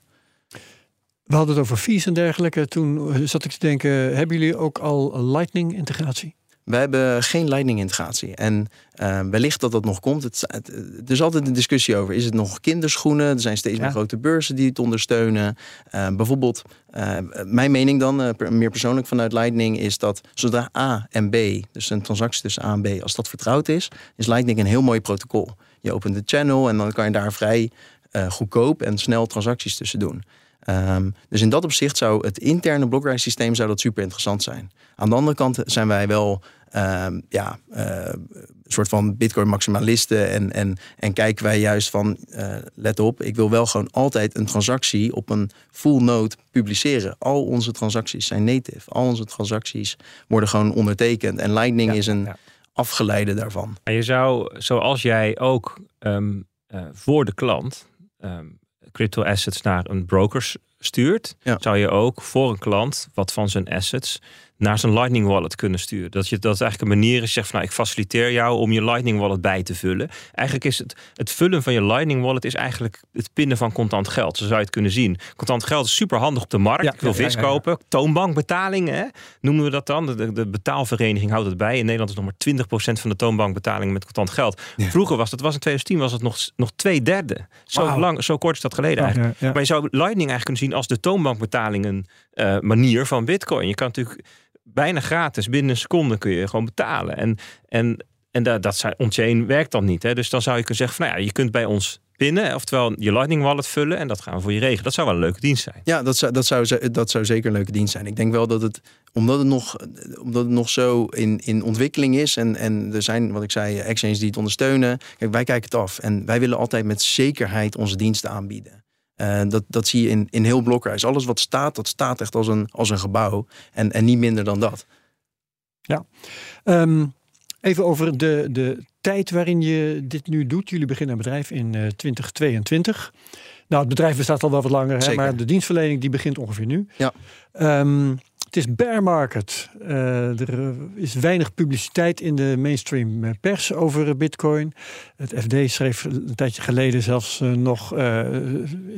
We hadden het over fees en dergelijke. Toen zat ik te denken, hebben jullie ook al Lightning-integratie? Wij hebben geen Lightning-integratie. En uh, wellicht dat dat nog komt. Het, het, er is altijd een discussie over. Is het nog kinderschoenen? Er zijn steeds ja. meer grote beurzen die het ondersteunen. Uh, bijvoorbeeld, uh, mijn mening dan, meer persoonlijk vanuit Lightning... is dat zodra A en B, dus een transactie tussen A en B... als dat vertrouwd is, is Lightning een heel mooi protocol. Je opent de channel en dan kan je daar vrij goedkoop en snel transacties tussen doen. Um, dus in dat opzicht zou het interne Blockrise systeem zou dat super interessant zijn. Aan de andere kant zijn wij wel um, ja, uh, een soort van bitcoin maximalisten en, en, en kijken wij juist van uh, let op, ik wil wel gewoon altijd een transactie op een full node publiceren. Al onze transacties zijn native. Al onze transacties worden gewoon ondertekend. En Lightning ja, is een ja. afgeleide daarvan. En je zou, zoals jij ook um, uh, voor de klant crypto assets naar een broker stuurt, ja. zou je ook voor een klant wat van zijn assets naar zijn Lightning Wallet kunnen sturen. Dat, je, dat eigenlijk een manier is, zegt van nou, ik faciliteer jou om je Lightning Wallet bij te vullen. Eigenlijk is het, het vullen van je Lightning Wallet is eigenlijk het pinnen van contant geld. Zo zou je het kunnen zien. Contant geld is super handig op de markt. Ja, ik wil ja, vis ja, kopen. Toonbankbetalingen, hè? noemen we dat dan. De, de, betaalvereniging houdt het bij. In Nederland is nog maar 20% van de toonbankbetalingen met contant geld. Vroeger was dat was in 2010 was het nog, nog twee derde. Zo, wow. lang, zo kort is dat geleden eigenlijk. Maar je zou Lightning eigenlijk kunnen zien als de toonbankbetalingen uh, manier van Bitcoin. Je kan natuurlijk bijna gratis, binnen een seconde kun je gewoon betalen. En, en, en dat, dat werkt dan niet. Hè? Dus dan zou je kunnen zeggen van nou ja, je kunt bij ons pinnen, oftewel je Lightning Wallet vullen en dat gaan we voor je regelen. Dat zou wel een leuke dienst zijn. Ja, dat zou, dat zou, dat zou zeker een leuke dienst zijn. Ik denk wel dat het, omdat het nog, omdat het nog zo in, in ontwikkeling is en, en er zijn, wat ik zei, exchanges die het ondersteunen. Kijk, wij kijken het af en wij willen altijd met zekerheid onze diensten aanbieden. Uh, dat, dat zie je in, in heel Blockrise. Alles wat staat, dat staat echt als een, als een gebouw. En, en niet minder dan dat. Ja. Um, even over de, de tijd waarin je dit nu doet. Jullie beginnen een bedrijf in uh, 2022. Nou, het bedrijf bestaat al wel wat langer, hè, maar de dienstverlening die begint ongeveer nu. Ja. Um, het is bear market. Uh, er is weinig publiciteit in de mainstream pers over Bitcoin. Het FD schreef een tijdje geleden zelfs uh, nog... Uh,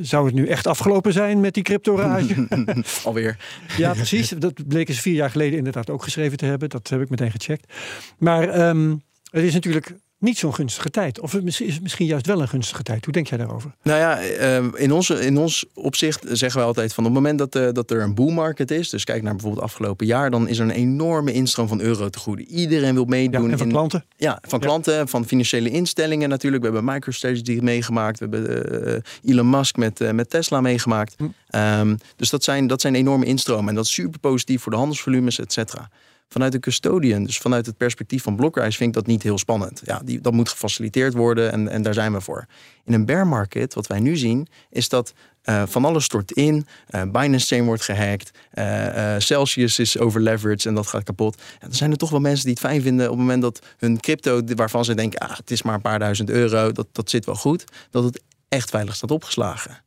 zou het nu echt afgelopen zijn met die cryptorage? Alweer. Ja, precies. Dat bleek eens vier jaar geleden inderdaad ook geschreven te hebben. Dat heb ik meteen gecheckt. Maar um, het is natuurlijk niet zo'n gunstige tijd. Of is het misschien juist wel een gunstige tijd? Hoe denk jij daarover? Nou ja, ehm, in, onze, in ons opzicht zeggen we altijd van op het moment dat, uh, dat er een boom market is, dus kijk naar bijvoorbeeld afgelopen jaar, dan is er een enorme instroom van euro te goede. Iedereen wil meedoen. Ja, en van in, klanten? Ja, van klanten, van financiële instellingen natuurlijk. We hebben MicroStrategy meegemaakt. We hebben uh, Elon Musk met, uh, met Tesla meegemaakt. Hm. Um, dus dat zijn, dat zijn enorme instromen. En dat is super positief voor de handelsvolumes, et cetera. Vanuit de custodian, dus vanuit het perspectief van Blockrise, vind ik dat niet heel spannend. Ja, die, dat moet gefaciliteerd worden en, en daar zijn we voor. In een bear market, wat wij nu zien, is dat uh, van alles stort in. Uh, Binance Chain wordt gehackt. Uh, Celsius is overleveraged en dat gaat kapot. En dan zijn er toch wel mensen die het fijn vinden op het moment dat hun crypto, waarvan ze denken, ah, het is maar een paar duizend euro, dat, dat zit wel goed, dat het echt veilig staat opgeslagen.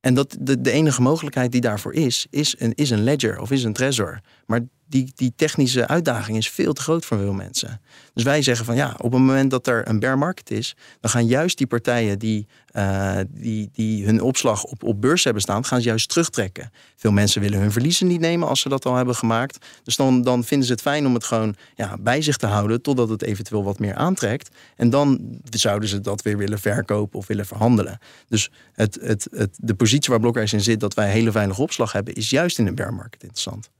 En dat de, de enige mogelijkheid die daarvoor is, is een, is een ledger of is een trezor. Maar die, die technische uitdaging is veel te groot voor veel mensen. Dus wij zeggen van ja, op het moment dat er een bear market is, dan gaan juist die partijen die, uh, die, die hun opslag op, op beurs hebben staan, gaan ze juist terugtrekken. Veel mensen willen hun verliezen niet nemen als ze dat al hebben gemaakt. Dus dan, dan vinden ze het fijn om het gewoon ja, bij zich te houden totdat het eventueel wat meer aantrekt. En dan zouden ze dat weer willen verkopen of willen verhandelen. Dus het, het, het, de positie waar Blockrise in zit, dat wij hele veilige opslag hebben, is juist in een bear market interessant.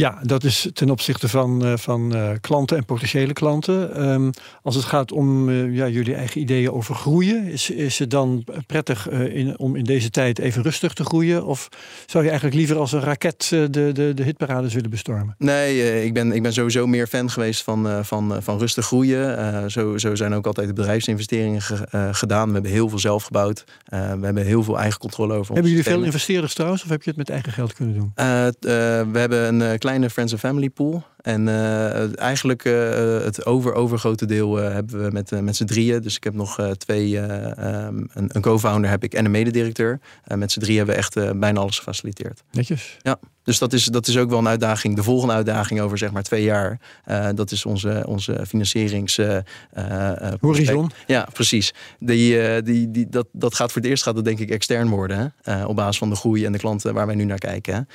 Ja, dat is ten opzichte van, uh, van uh, klanten en potentiële klanten. Um, als het gaat om uh, ja, jullie eigen ideeën over groeien, is, is het dan prettig in, om in deze tijd even rustig te groeien? Of zou je eigenlijk liever als een raket de, de, de hitparades willen bestormen? Nee, ik, ben, ik ben sowieso meer fan geweest van, van, van rustig groeien. zo, zo zijn ook altijd de bedrijfsinvesteringen ge, gedaan. We hebben heel veel zelf gebouwd. we hebben heel veel eigen controle over. Hebben jullie veel investeerders trouwens, of heb je het met eigen geld kunnen doen? we hebben een kleine Friends and Family pool. En uh, eigenlijk uh, het over-overgrote deel uh, hebben we met, met z'n drieën. Dus ik heb nog twee, um, een, een co-founder heb ik en een mededirecteur. met z'n drieën hebben we echt bijna alles gefaciliteerd. Netjes. Ja. Dus dat is, dat is ook wel een uitdaging. De volgende uitdaging over zeg maar twee jaar. dat is onze, onze financierings... Horizon. Ja, precies. Die, die, die, dat, dat gaat voor het eerst gaat dat denk ik extern worden. op basis van de groei en de klanten waar wij nu naar kijken.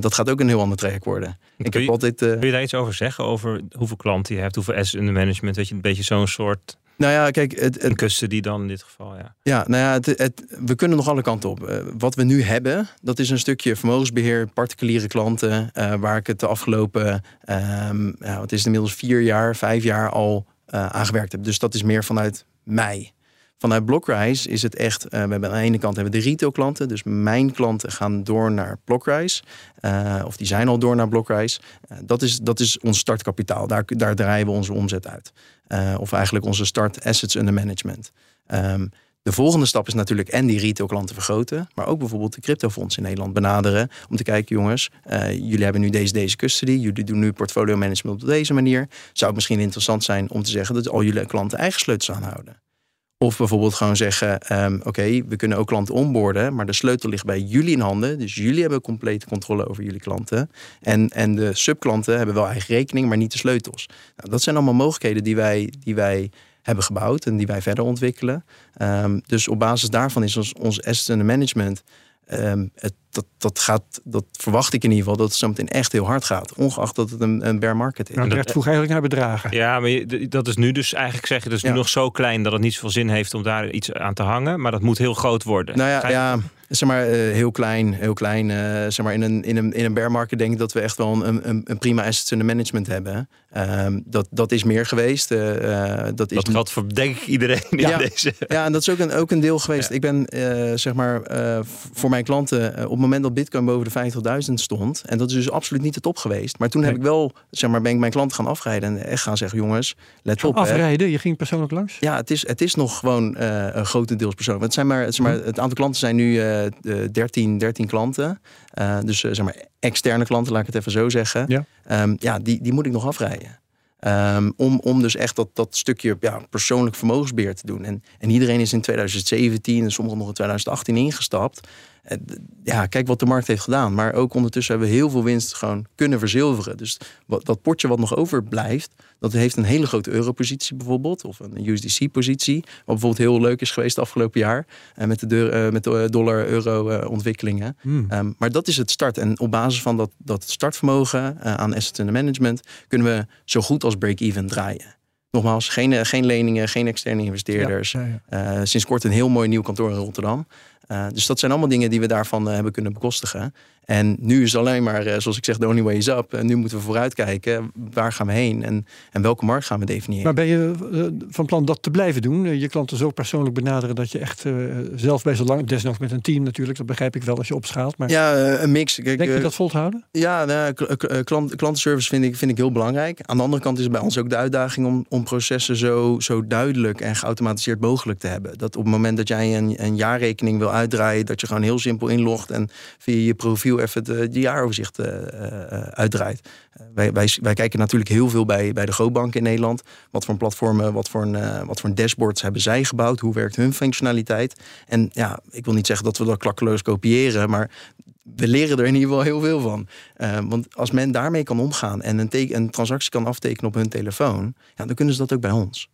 dat gaat ook een heel ander traject worden. Ik heb altijd... Iets over zeggen? Over hoeveel klanten je hebt, hoeveel assets in de management? Weet je, een beetje zo'n soort... Nou ja, kijk, het, het custody dan in dit geval, ja. Ja, nou ja, het, het, we kunnen nog alle kanten op. Uh, wat we nu hebben, dat is een stukje vermogensbeheer, particuliere klanten, uh, waar ik het de afgelopen, um, ja, wat is het inmiddels vier jaar, vijf jaar al uh, aan gewerkt heb. Dus dat is meer vanuit mij. Vanuit Blockrise is het echt, uh, we hebben aan de ene kant hebben we de retail klanten. Dus mijn klanten gaan door naar Blockrise. Uh, of die zijn al door naar Blockrise. Uh, dat, is, dat is ons startkapitaal. Daar, daar draaien we onze omzet uit. of eigenlijk onze start assets under management. Um, de volgende stap is natuurlijk en die retail klanten vergroten, maar ook bijvoorbeeld de cryptofonds in Nederland benaderen. Om te kijken, jongens, jullie hebben nu deze, deze custody, jullie doen nu portfolio management op deze manier. Zou het misschien interessant zijn om te zeggen dat al jullie klanten eigen sleutels aanhouden? Of bijvoorbeeld gewoon zeggen: um, Oké, we kunnen ook klanten onboorden, maar de sleutel ligt bij jullie in handen. Dus jullie hebben complete controle over jullie klanten. En, en de subklanten hebben wel eigen rekening, maar niet de sleutels. Nou, dat zijn allemaal mogelijkheden die wij, die wij hebben gebouwd en die wij verder ontwikkelen. Um, dus op basis daarvan is ons, ons asset management. Um, het dat, dat, gaat, dat verwacht ik in ieder geval dat het zo meteen echt heel hard gaat. Ongeacht dat het een, een bear market is. Nou, dat vroeg eigenlijk naar bedragen. Ja, maar dat is nu dus eigenlijk zeg je, dat is nu nog zo klein dat het niet zoveel zin heeft om daar iets aan te hangen. Maar dat moet heel groot worden. Nou ja, ja zeg maar uh, heel klein, heel klein. Uh, zeg maar in een, in een, in een bear market denk ik dat we echt wel een, een, een prima assets in de management hebben. Um, dat, dat is meer geweest. Uh, dat is dat geldt voor denk ik iedereen in ja, deze. Ja, en dat is ook een, ook een deel geweest. Ja. Ik ben zeg maar voor mijn klanten op moment dat Bitcoin boven de 50.000 stond, en dat is dus absoluut niet de top geweest. Maar toen nee. heb ik wel, zeg maar, ben ik mijn klant gaan afrijden en echt gaan zeggen: jongens, let op. Afrijden? Hè. Je ging persoonlijk langs? Ja, het is, het is nog gewoon uh, een grotendeels persoonlijk. Het, zijn maar, het, maar, het aantal klanten zijn nu uh, 13, 13 klanten. Uh, dus zeg maar externe klanten, laat ik het even zo zeggen. Ja, um, ja die, die moet ik nog afrijden. Um, om, om dus echt dat, dat stukje ja, persoonlijk vermogensbeheer te doen. En, en iedereen is in 2017 en sommigen nog in 2018 ingestapt. Ja, kijk wat de markt heeft gedaan. Maar ook ondertussen hebben we heel veel winst gewoon kunnen verzilveren. Dus wat, dat potje wat nog overblijft, dat heeft een hele grote europositie bijvoorbeeld. Of een USDC-positie. Wat bijvoorbeeld heel leuk is geweest afgelopen jaar. Uh, met de, uh, met de dollar-euro uh, ontwikkelingen. Hmm. Um, maar dat is het start. En op basis van dat, dat startvermogen aan assets under management... kunnen we zo goed als break-even draaien. Nogmaals, geen, geen leningen, geen externe investeerders. Ja, ja, Uh, sinds kort een heel mooi nieuw kantoor in Rotterdam. Uh, dus dat zijn allemaal dingen die we daarvan uh, hebben kunnen bekostigen. En nu is alleen maar, uh, zoals ik zeg, the only way is up. En nu moeten we vooruitkijken. Waar gaan we heen? En, en welke markt gaan we definiëren? Maar ben je uh, van plan dat te blijven doen? Je klanten zo persoonlijk benaderen dat je echt uh, zelf bij zo lang... Desnoods met een team natuurlijk, dat begrijp ik wel als je opschaalt. Maar ja, een mix. Kijk, Denk je dat vol te houden? Ja, nou, klant, klantenservice vind ik, vind ik heel belangrijk. Aan de andere kant is het bij ons ook de uitdaging... om, om processen zo, zo duidelijk en geautomatiseerd mogelijk te hebben. Dat op het moment dat jij een, een jaarrekening wil uitdraaien... dat je gewoon heel simpel inlogt en via je profiel even de jaaroverzicht uh, uitdraait. wij, wij, wij kijken natuurlijk heel veel bij, bij de grootbanken in Nederland. Wat voor platformen, wat voor, een, wat voor dashboards hebben zij gebouwd? Hoe werkt hun functionaliteit? En ja, ik wil niet zeggen dat we dat klakkeloos kopiëren, maar we leren er in ieder geval heel veel van. Want als men daarmee kan omgaan en een, een transactie kan aftekenen op hun telefoon, ja, dan kunnen ze dat ook bij ons.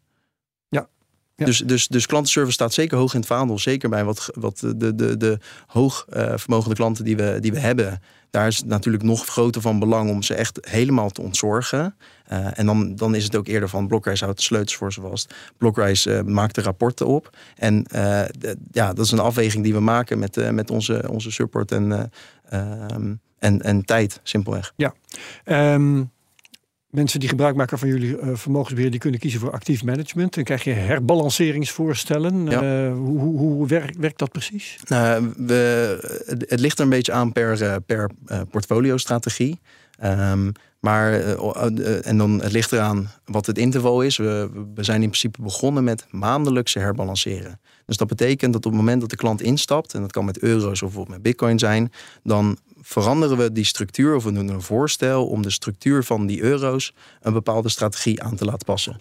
Ja. Dus, dus, dus klantenservice staat zeker hoog in het vaandel. Zeker bij wat, wat de, de, de hoog uh, vermogende klanten die we, die we hebben. Daar is het natuurlijk nog groter van belang om ze echt helemaal te ontzorgen. Uh, en dan, dan is het ook eerder van Blokreis houdt de sleutels voor ze vast. Blokreis uh, maakt de rapporten op. En ja, dat is een afweging die we maken met, met onze, onze support en, ehm, en, en tijd, simpelweg. Ja. Um mensen die gebruik maken van jullie uh, vermogensbeheer, die kunnen kiezen voor actief management. Dan krijg je herbalanceringsvoorstellen. Ja. Uh, hoe hoe, hoe werkt, werkt dat precies? Nou, we, het, het, ligt er een beetje aan per, uh, per portfolio-strategie. Um, maar, en dan het ligt eraan wat het interval is. We, we zijn in principe begonnen met maandelijkse herbalanceren. Dus dat betekent dat op het moment dat de klant instapt, en dat kan met euro's of bijvoorbeeld met bitcoin zijn, dan veranderen we die structuur of we doen een voorstel om de structuur van die euro's een bepaalde strategie aan te laten passen.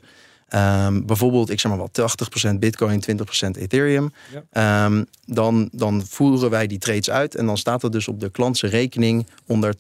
Um, bijvoorbeeld, ik zeg maar wat, 80% Bitcoin, 20% Ethereum. Ja. Um, dan, dan voeren wij die trades uit en dan staat er dus op de klantse rekening onder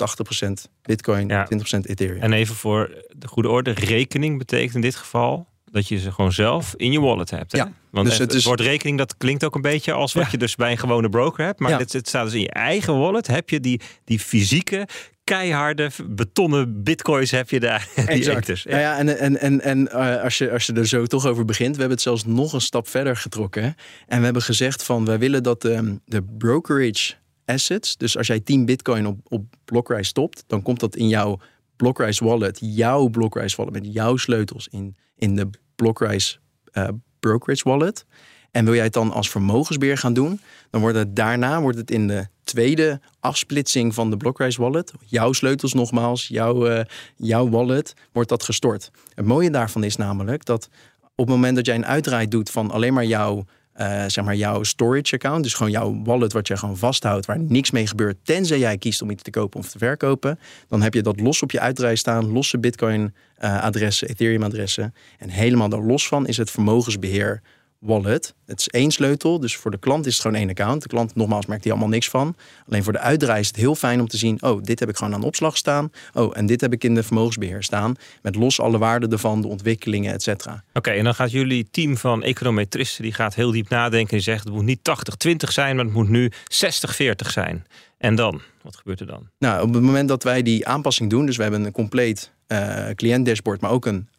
80% Bitcoin, ja. 20% Ethereum. En even voor de goede orde, rekening betekent in dit geval dat je ze gewoon zelf in je wallet hebt. Hè? Ja. Want dus het, is- woord rekening, dat klinkt ook een beetje als wat Ja. je dus bij een gewone broker hebt. Maar Ja. het, het staat dus in je eigen wallet. Heb je die, die fysieke, keiharde, betonnen bitcoins heb je daar. Exact. ethers. Ja, ja, en, en, en, en eh, als, je, als je er zo toch over begint, we hebben het zelfs nog een stap verder getrokken. En we hebben gezegd van wij willen dat de, de brokerage assets, dus als jij 10 bitcoin op, op Blockrise stopt, dan komt dat in jouw Blockrise wallet, jouw Blockrise wallet met jouw sleutels in, in de Blockrise eh, brokerage wallet. En wil jij het dan als vermogensbeheer gaan doen, dan wordt het daarna wordt het in de tweede afsplitsing van de Blockrise wallet, jouw sleutels nogmaals, jouw, eh, jouw wallet, wordt dat gestort. Het mooie daarvan is namelijk dat op het moment dat jij een uitdraai doet van alleen maar jouw, eh, zeg maar jouw storage account, dus gewoon jouw wallet wat je gewoon vasthoudt, waar niks mee gebeurt, tenzij jij kiest om iets te kopen of te verkopen, dan heb je dat los op je uitdraai staan, losse Bitcoin eh, adressen, Ethereum adressen. En helemaal daar los van is het vermogensbeheer wallet. Het is één sleutel, dus voor de klant is het gewoon één account. De klant, nogmaals, merkt hier allemaal niks van. Alleen voor de uitdraai is het heel fijn om te zien... oh, dit heb ik gewoon aan opslag staan. Oh, en dit heb ik in de vermogensbeheer staan. Met los alle waarden ervan, de ontwikkelingen, et cetera. Oké, en dan gaat jullie team van econometristen, die gaat heel diep nadenken. Die zegt het moet niet 80-20 zijn, maar het moet nu 60-40 zijn. En dan? Wat gebeurt er dan? Nou, op het moment dat wij die aanpassing doen... dus we hebben een compleet uh, cliënt dashboard... maar ook een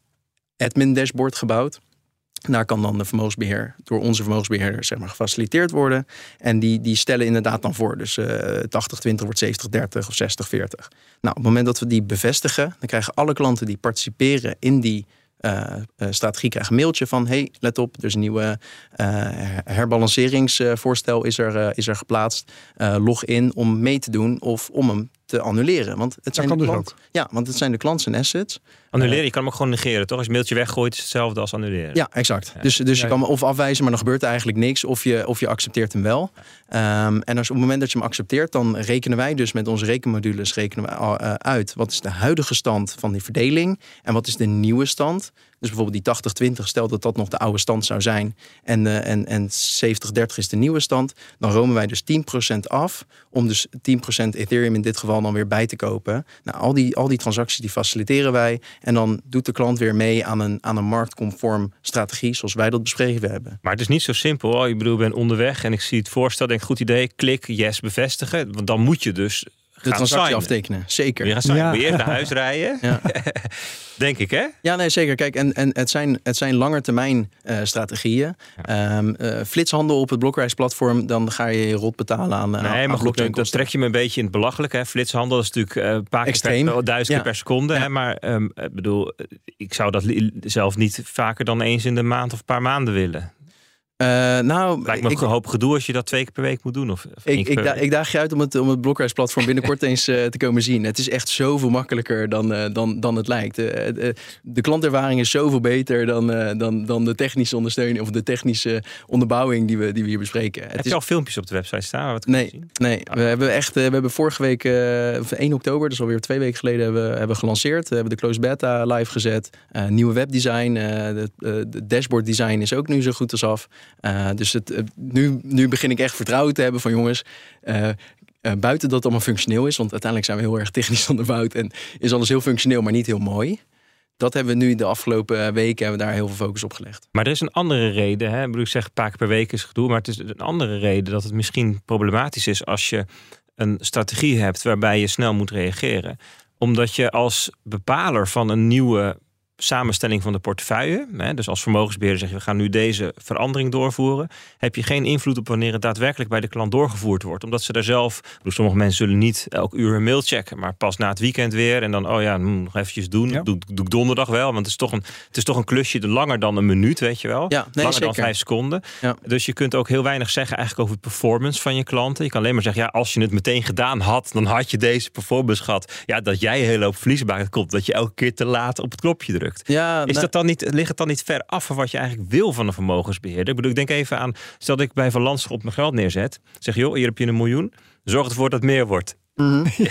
admin dashboard gebouwd... Daar kan dan de vermogensbeheer door onze vermogensbeheerder zeg maar, gefaciliteerd worden. En die, die stellen inderdaad dan voor. Dus uh, 80-20 wordt 70-30 of 60-40. Nou, op het moment dat we die bevestigen, dan krijgen alle klanten die participeren in die uh, strategie krijgen een mailtje van: hey, let op, er is een nieuwe herbalanceringsvoorstel is er, is er geplaatst. log in om mee te doen of om hem te annuleren. Want het zijn kan de dus klant, Ja, want het zijn de klant zijn assets. Annuleren, je kan hem ook gewoon negeren, toch? Als je mailtje weggooit, is het hetzelfde als annuleren. Ja, exact. Dus, dus je kan hem of afwijzen, maar dan gebeurt er eigenlijk niks. Of je, of je accepteert hem wel. Um, en als op het moment dat je hem accepteert, dan rekenen wij dus met onze rekenmodules rekenen we, uh, uit. Wat is de huidige stand van die verdeling? En wat is de nieuwe stand? Dus bijvoorbeeld die 80-20, stel dat dat nog de oude stand zou zijn. En, uh, en, en 70-30 is de nieuwe stand. Dan romen wij dus 10% af. Om dus 10% Ethereum in dit geval dan weer bij te kopen. Nou, al die, al die transacties die faciliteren wij. En dan doet de klant weer mee aan een, aan een marktconform strategie. Zoals wij dat beschreven hebben. Maar het is niet zo simpel. Ik bedoel, ben onderweg en ik zie het voorstel. Denk goed idee. Klik, yes, bevestigen. Want dan moet je dus gaan transactie signen. aftekenen. Zeker. Weer signen. Ja. Je eerst naar huis rijden? Ja. Denk ik, hè? Ja, nee, zeker. Kijk, en, en het zijn, het zijn langetermijn eh strategieën. Ehm, eh, flitshandel op het Blockrise-platform, dan ga je je rot betalen aan, aan Nee, aan maar goed, dan trek je me een beetje in het belachelijk. Hè? Flitshandel is natuurlijk eh, een paar keer per, duizend Ja. keer per seconde. Hè? Maar ehm, ik bedoel, eh, ik zou dat zelf niet vaker dan eens in de maand of een paar maanden willen. Eh, nou, Lijkt me ik, een hoop gedoe als je dat twee keer per week moet doen. Of, ik, ik, da- ik daag je uit om het, om het Blockrise-platform binnenkort eens eh, te komen zien. Het is echt zoveel makkelijker dan, eh, dan, dan het lijkt. De klantervaring is zoveel beter dan, dan, dan de technische ondersteuning of de technische onderbouwing die we, die we hier bespreken. Het Heb is je al filmpjes op de website staan? het Nee, zien? nee. we hebben echt, we hebben vorige week, eh, of 1 oktober, dus alweer twee weken geleden, hebben, hebben gelanceerd. We hebben de closed beta live gezet. Nieuwe webdesign, eh, de, de dashboard design is ook nu zo goed als af. Eh, dus het, nu, nu begin ik echt vertrouwen te hebben van jongens. eh, eh, buiten dat het allemaal functioneel is, want uiteindelijk zijn we heel erg technisch onderbouwd en is alles heel functioneel, maar niet heel mooi. Dat hebben we nu de afgelopen weken hebben we daar heel veel focus op gelegd. Maar er is een andere reden. Hè? Ik bedoel, ik zeg een paar keer per week is gedoe. Maar het is een andere reden dat het misschien problematisch is als je een strategie hebt waarbij je snel moet reageren. Omdat je als bepaler van een nieuwe samenstelling van de portefeuille, hè, dus als vermogensbeheerder zeg je we gaan nu deze verandering doorvoeren, heb je geen invloed op wanneer het daadwerkelijk bij de klant doorgevoerd wordt. Omdat ze daar zelf, sommige mensen zullen niet elk uur hun mail checken, maar pas na het weekend weer en dan, oh ja, nog eventjes doen. Ja. Doe, doe ik donderdag wel, want het is toch een, het is toch een klusje langer dan een minuut, weet je wel. Ja, nee, langer dan vijf seconden. Ja. Dus je kunt ook heel weinig zeggen eigenlijk over de performance van je klanten. Je kan alleen maar zeggen, ja, als je het meteen gedaan had, dan had je deze performance gehad. Ja, dat jij een hele hoop verlies maakt, komt dat je elke keer te laat op het knopje drukt. Ja, Is nou- dat dan niet, ligt het dan niet ver af van wat je eigenlijk wil van een vermogensbeheerder? Ik bedoel, ik denk even aan, stel dat ik bij Van Landschot mijn geld neerzet. Zeg, joh, hier heb je een miljoen. Zorg ervoor dat het meer wordt. Mhm.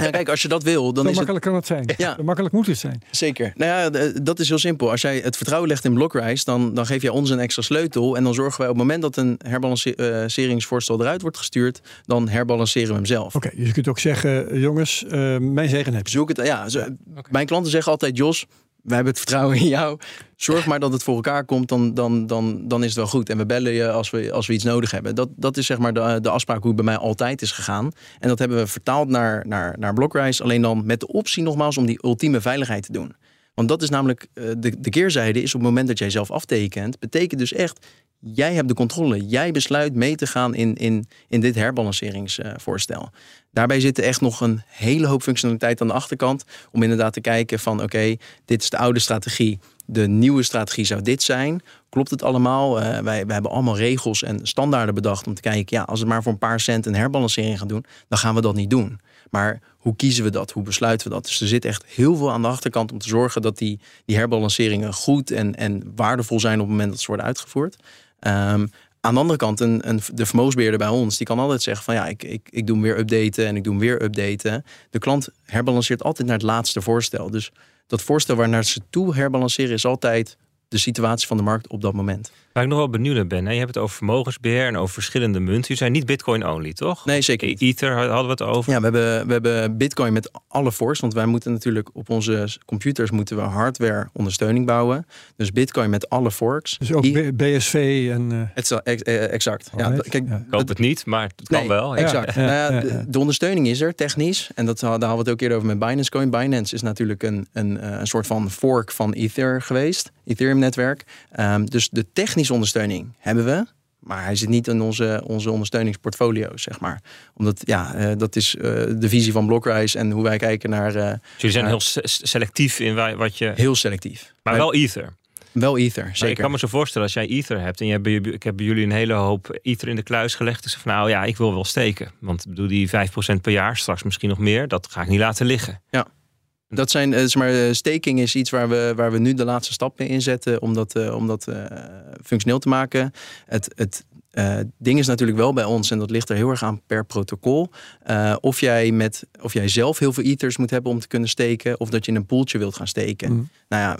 ja, kijk, als je dat wil, dan Zo is het makkelijk kan het zijn. Ja. Zo makkelijk moet het zijn. Zeker. Nou ja, dat is heel simpel. Als jij het vertrouwen legt in Blockrise, dan, dan geef jij ons een extra sleutel. En dan zorgen wij op het moment dat een herbalanceringsvoorstel eruit wordt gestuurd, dan herbalanceren we hem zelf. Oké, dus je kunt ook zeggen, jongens, eh, mijn zegen heb je. Zoek het, ja, Mijn klanten zeggen altijd, Jos, wij hebben het vertrouwen in jou. Zorg maar dat het voor elkaar komt, dan, dan, dan, dan is het wel goed. En we bellen je als we, als we iets nodig hebben. Dat, dat is zeg maar de, de afspraak hoe het bij mij altijd is gegaan. En dat hebben we vertaald naar, naar, naar Blockrise. Alleen dan met de optie nogmaals om die ultieme veiligheid te doen. Want dat is namelijk eh, de, de keerzijde is op het moment dat jij zelf aftekent, betekent dus echt, jij hebt de controle. Jij besluit mee te gaan in, in, in dit herbalanceringsvoorstel. Daarbij zit echt nog een hele hoop functionaliteit aan de achterkant. Om inderdaad te kijken van oké, dit is de oude strategie. De nieuwe strategie zou dit zijn. Klopt het allemaal? Eh, wij, wij hebben allemaal regels en standaarden bedacht om te kijken, ja, als we maar voor een paar cent een herbalancering gaan doen, dan gaan we dat niet doen. Maar hoe kiezen we dat? Hoe besluiten we dat? Dus er zit echt heel veel aan de achterkant om te zorgen dat die, die herbalanceringen goed en, en waardevol zijn op het moment dat ze worden uitgevoerd. Ehm, aan de andere kant, een, een, de vermogensbeheerder bij ons, die kan altijd zeggen van ja, ik, ik, ik doe hem weer updaten en ik doe hem weer updaten. De klant herbalanceert altijd naar het laatste voorstel. Dus dat voorstel waar naar ze toe herbalanceren is altijd de situatie van de markt op dat moment. Waar ik nog wel benieuwd naar ben, hè? je hebt het over vermogensbeheer en over verschillende munten. Je zijn niet bitcoin only, toch? Nee, zeker niet. Ether hadden we het over. Ja, we hebben, we hebben Bitcoin met alle forks. Want wij moeten natuurlijk op onze computers moeten we hardware ondersteuning bouwen. Dus Bitcoin met alle forks. Dus ook I- BSV en... eh, Het is- ex- eh, exact. Ja, kijk, Ja. Ik hoop het niet, maar het kan Nee, wel. Ja. Exact. Ja, Nou ja, ja, de, de ondersteuning is er technisch. En dat, daar hadden we het ook eerder over met Binance Coin. Binance is natuurlijk een, een, eh, een soort van fork van Ether geweest. Ethereum-netwerk. Ehm, dus de technische ondersteuning hebben we. Maar hij zit niet in onze, onze ondersteuningsportfolio's, zeg maar. Omdat, ja, eh, dat is eh, de visie van Blockrise en hoe wij kijken naar Dus jullie zijn Ja. heel se- selectief in wa- wat je... heel selectief. Maar Wij- wel Ether. wel Ether, Maar zeker. ik kan me zo voorstellen, als jij Ether hebt en je hebt, ik heb bij jullie een hele hoop Ether in de kluis gelegd. Dus van nou ja, ik wil wel steken. Want bedoel, die 5% per jaar, straks misschien nog meer, dat ga ik niet laten liggen. Dat zijn, eh, zeg maar, eh, staking is iets waar we, waar we nu de laatste stappen in zetten om dat, eh, om dat functioneel te maken. Het, het ding is natuurlijk wel bij ons, en dat ligt er heel erg aan per protocol. of, jij met, of jij zelf heel veel ethers moet hebben om te kunnen steken, of dat je in een poeltje wilt gaan steken. Mm. Nou ja,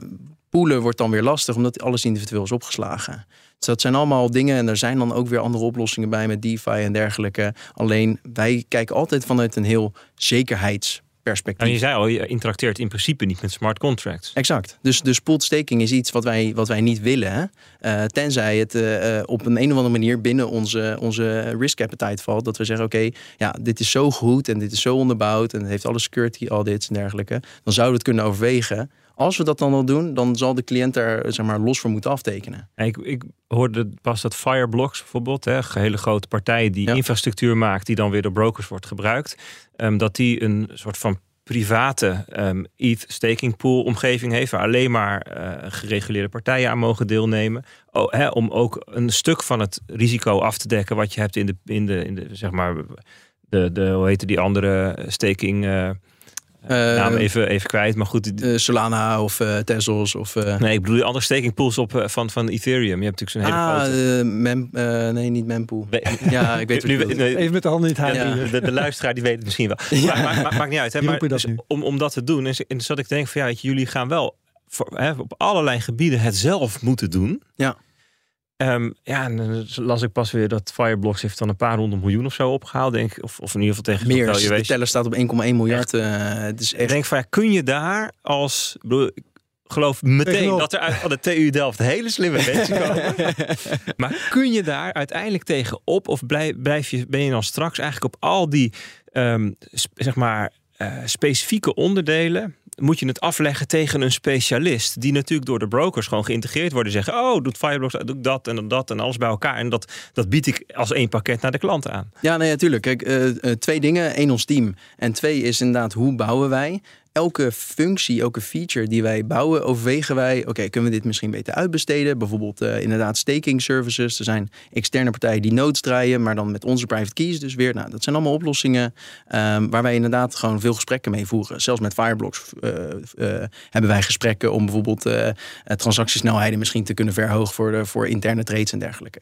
poelen wordt dan weer lastig, omdat alles individueel is opgeslagen. Dus dat zijn allemaal dingen en er zijn dan ook weer andere oplossingen bij met DeFi en dergelijke. Alleen wij kijken altijd vanuit een heel zekerheids perspectief. En je zei al, je interacteert in principe niet met smart contracts. Exact. Dus, dus pooled staking is iets wat wij, wat wij niet willen. Uh, tenzij het uh, op een, een of andere manier binnen onze, onze risk appetite valt. Dat we zeggen, oké, ja, dit is zo goed en dit is zo onderbouwd en het heeft alle security audits en dergelijke. Dan zouden we het kunnen overwegen. Als we dat dan al doen, dan zal de cliënt er zeg maar, los voor moeten aftekenen. Ik, ik hoorde pas dat Fireblocks bijvoorbeeld, hè, hele grote partijen die infrastructuur maakt, die dan weer door brokers wordt gebruikt, um, dat die een soort van private um, ETH staking pool omgeving heeft, waar alleen maar uh, gereguleerde partijen aan mogen deelnemen. Oh, hè, om ook een stuk van het risico af te dekken wat je hebt in de, in de, in de zeg maar, de, de hoe heet die andere staking. Uh, uh, naam even, even kwijt, maar goed. Uh, Solana of uh, Tezos of... Nee, ik bedoel die andere staking pools op, van, van Ethereum. Je hebt natuurlijk zo'n hele ah, grote... Mem, nee, niet mempool. ja, ik weet het nee, Even met de handen in het haar. Ja. De, de, luisteraar die weet het misschien wel. Ja. Maar, maar, maakt niet uit. Hè, maar, dus om, om dat te doen, en, en zat ik te denken van ja, jullie gaan wel voor, hè, op allerlei gebieden het zelf moeten doen. Ja. Um, ja, en dan las ik pas weer dat Fireblocks heeft dan een paar honderd miljoen of zo opgehaald, denk ik. Of, of in ieder geval tegen meer. Dus de teller staat op 1,1 miljard. Uh, het is echt... Ik denk van ja, kun je daar als bedoel, ik geloof meteen dat er uit van de TU Delft hele slimme mensen komen. maar kun je daar uiteindelijk tegen op of blijf, blijf je, ben je dan straks eigenlijk op al die um, zeg maar uh, specifieke onderdelen moet je het afleggen tegen een specialist. Die natuurlijk door de brokers gewoon geïntegreerd worden. Zeggen, oh, doet Fireblocks, doe dat en dat en alles bij elkaar. En dat, dat bied ik als één pakket naar de klant aan. Ja, nee, natuurlijk. Kijk, uh, twee dingen. Eén, ons team. En twee is inderdaad, hoe bouwen wij? Elke functie, elke feature die wij bouwen, overwegen wij: oké, kunnen we dit misschien beter uitbesteden? Bijvoorbeeld uh, inderdaad staking services. Er zijn externe partijen die nodes draaien, maar dan met onze private keys dus weer. Nou, dat zijn allemaal oplossingen um, waar wij inderdaad gewoon veel gesprekken mee voeren. Zelfs met Fireblocks uh, uh, hebben wij gesprekken om bijvoorbeeld transactiesnelheden misschien te kunnen verhogen voor, de, voor interne trades en dergelijke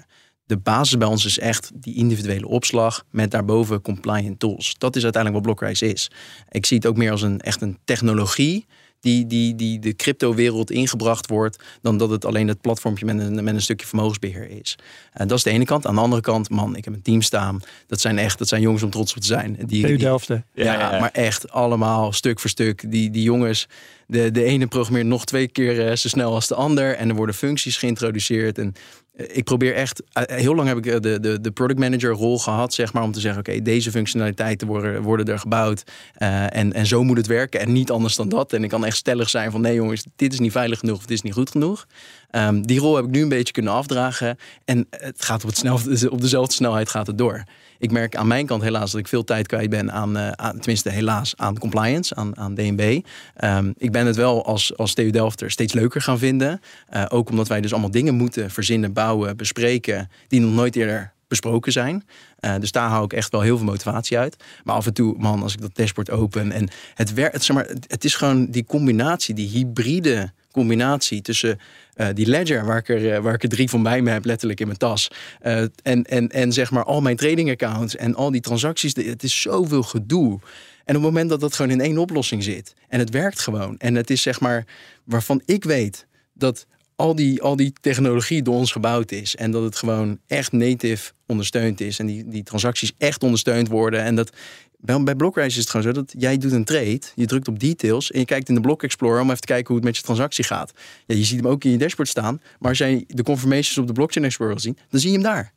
de basis bij ons is echt die individuele opslag met daarboven compliant tools. Dat is uiteindelijk wat Blockrise is. Ik zie het ook meer als een echt een technologie die, die, die de crypto-wereld ingebracht wordt, dan dat het alleen het platformpje met een, met een stukje vermogensbeheer is. En dat is de ene kant. Aan de andere kant, man, ik heb een team staan. Dat zijn echt, dat zijn jongens om trots op te zijn. Die, die. Ja, ja, ja, maar echt allemaal stuk voor stuk. Die, die jongens, de, de ene programmeert nog twee keer uh, zo snel als de ander. En er worden functies geïntroduceerd. En ik probeer echt, eh, heel lang heb ik eh, de, de, de product manager rol gehad, zeg maar, om te zeggen, oké, deze functionaliteiten worden, worden er gebouwd uh, en, en zo moet het werken en niet anders dan dat. En ik kan echt stellig zijn van, nee jongens, dit is niet veilig genoeg of dit is niet goed genoeg. Um, die rol heb ik nu een beetje kunnen afdragen en het gaat op, het snel, op dezelfde snelheid gaat het door ik merk aan mijn kant helaas dat ik veel tijd kwijt ben aan, aan tenminste helaas, aan compliance, aan, aan DNB. Ehm, ik ben het wel als, als TU Delfter steeds leuker gaan vinden. Uh, ook omdat wij dus allemaal dingen moeten verzinnen, bouwen, bespreken, die nog nooit eerder besproken zijn. Uh, dus daar hou ik echt wel heel veel motivatie uit. Maar af en toe, man, als ik dat dashboard open en het werkt, zeg maar, het is gewoon die combinatie, die hybride combinatie tussen uh, die ledger, waar ik, er, uh, waar ik er drie van bij me heb, letterlijk in mijn tas. Uh, en, en, en zeg maar al mijn trading accounts en al die transacties. Het is zoveel gedoe. En op het moment dat dat gewoon in één oplossing zit en het werkt gewoon. En het is zeg maar waarvan ik weet dat al die, al die technologie door ons gebouwd is. En dat het gewoon echt native ondersteund is. En die, die transacties echt ondersteund worden. En dat bij, bij Blockrise is het gewoon zo dat jij doet een trade, je drukt op details en je kijkt in de Block Explorer om even te kijken hoe het met je transactie gaat. Ja, je ziet hem ook in je dashboard staan, maar als jij de confirmations op de Blockchain Explorer ziet, dan zie je hem daar.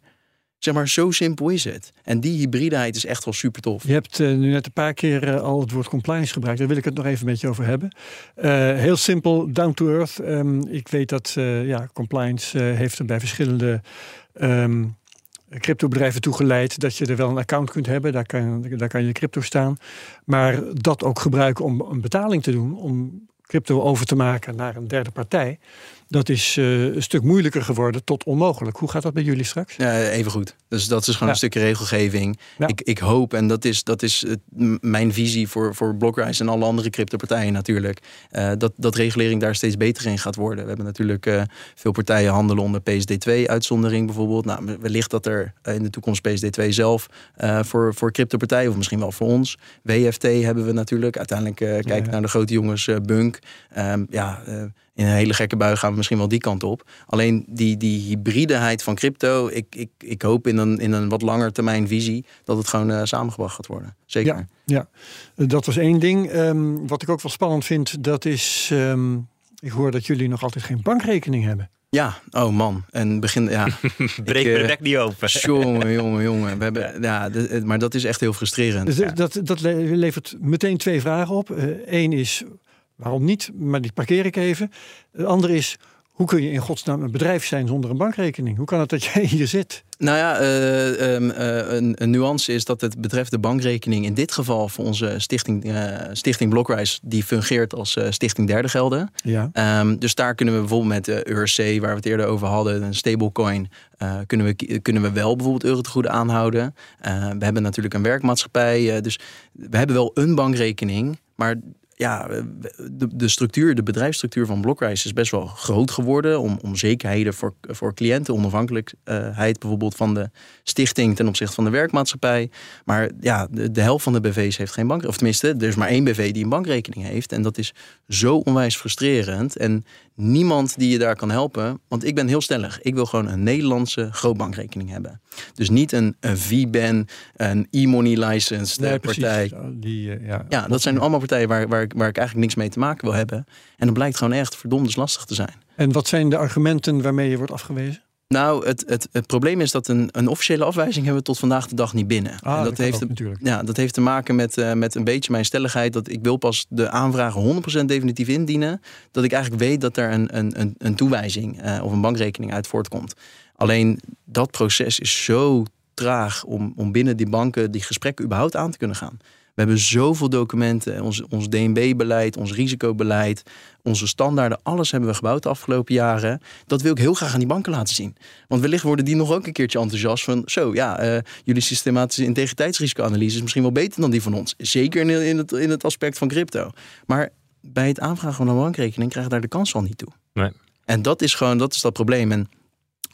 Zeg maar, zo simpel is het. En die hybrideheid is echt wel super tof. Je hebt uh, nu net een paar keer uh, al het woord compliance gebruikt. Daar wil ik het nog even een beetje over hebben. Uh, heel simpel, down to earth. Um, ik weet dat ja, compliance heeft er bij verschillende um, cryptobedrijven toegeleid dat je er wel een account kunt hebben. Daar kan, daar kan je crypto staan. Maar dat ook gebruiken om een betaling te doen. Om crypto over te maken naar een derde partij. Dat is uh, een stuk moeilijker geworden tot onmogelijk. Hoe gaat dat bij jullie straks? Ja, even goed. Dus dat is gewoon een stukje regelgeving. Ik, ik hoop, en dat is, dat is mijn visie voor, voor Blockrise en alle andere cryptopartijen natuurlijk, uh, dat, dat regulering daar steeds beter in gaat worden. We hebben natuurlijk uh, veel partijen handelen onder PSD2-uitzondering bijvoorbeeld. Nou, wellicht dat er in de toekomst PSD2 zelf voor, voor cryptopartijen, of misschien wel voor ons. WFT hebben we natuurlijk. Uiteindelijk kijken ja, naar de grote jongens Bunk. Um, ja, in een hele gekke bui gaan we misschien wel die kant op. Alleen die, die hybrideheid van crypto, ik, ik, ik hoop in een, in een wat langer termijn visie dat het gewoon uh, samengebracht gaat worden. Zeker. Ja, ja. dat was één ding. Ehm, wat ik ook wel spannend vind, dat is, um, ik hoor dat jullie nog altijd geen bankrekening hebben. Ja, oh man. En begin, ja. Breek me de nek niet open. Jongen, jongen, jongen. We hebben, ja, maar dat is echt heel frustrerend. Dus dat, dat levert meteen twee vragen op. Eén is, waarom niet? Maar die parkeer ik even. De andere is, hoe kun je in godsnaam een bedrijf zijn zonder een bankrekening? Hoe kan het dat jij hier zit? Nou ja, uh, een, een, nuance is dat het betreft de bankrekening in dit geval voor onze stichting, uh, stichting Blockrise, die fungeert als stichting derde gelden. Ja. Um, dus daar kunnen we bijvoorbeeld met de EURC, waar we het eerder over hadden, een stablecoin, kunnen, we, kunnen we wel bijvoorbeeld eurotegoeden aanhouden. we hebben natuurlijk een werkmaatschappij, dus we hebben wel een bankrekening, maar ja, de, de structuur, de bedrijfsstructuur van Blockrise is best wel groot geworden. Om, om zekerheden voor, voor cliënten, onafhankelijkheid bijvoorbeeld van de stichting ten opzichte van de werkmaatschappij. Maar ja, de, de helft van de BV's heeft geen bank. Of tenminste, er is maar één BV die een bankrekening heeft. En dat is zo onwijs frustrerend. En niemand die je daar kan helpen. Want ik ben heel stellig. Ik wil gewoon een Nederlandse grootbankrekening hebben. Dus niet een, een VBAN, een e-money licensed nee, partij. Die, uh, ja. ja, dat zijn allemaal partijen waar, waar, waar ik eigenlijk niks mee te maken wil hebben. En dat blijkt gewoon echt verdomd lastig te zijn. En wat zijn de argumenten waarmee je wordt afgewezen? Nou, het, het, het probleem is dat een, een officiële afwijzing hebben we tot vandaag de dag niet binnen. Ah, en dat, heeft, natuurlijk. Ja, dat heeft te maken met, uh, met een beetje mijn stelligheid dat ik wil pas de aanvragen 100% definitief indienen. Dat ik eigenlijk weet dat er een, een, een, een toewijzing uh, of een bankrekening uit voortkomt. Alleen dat proces is zo traag om, om binnen die banken die gesprekken überhaupt aan te kunnen gaan. We hebben zoveel documenten, ons, ons DNB-beleid, ons risicobeleid, onze standaarden, alles hebben we gebouwd de afgelopen jaren. Dat wil ik heel graag aan die banken laten zien. Want wellicht worden die nog ook een keertje enthousiast van, zo ja, uh, jullie systematische integriteitsrisicoanalyse is misschien wel beter dan die van ons. Zeker in, in, het, in het aspect van crypto. Maar bij het aanvragen van een bankrekening krijg je daar de kans al niet toe. Nee. En dat is gewoon, dat is dat probleem. En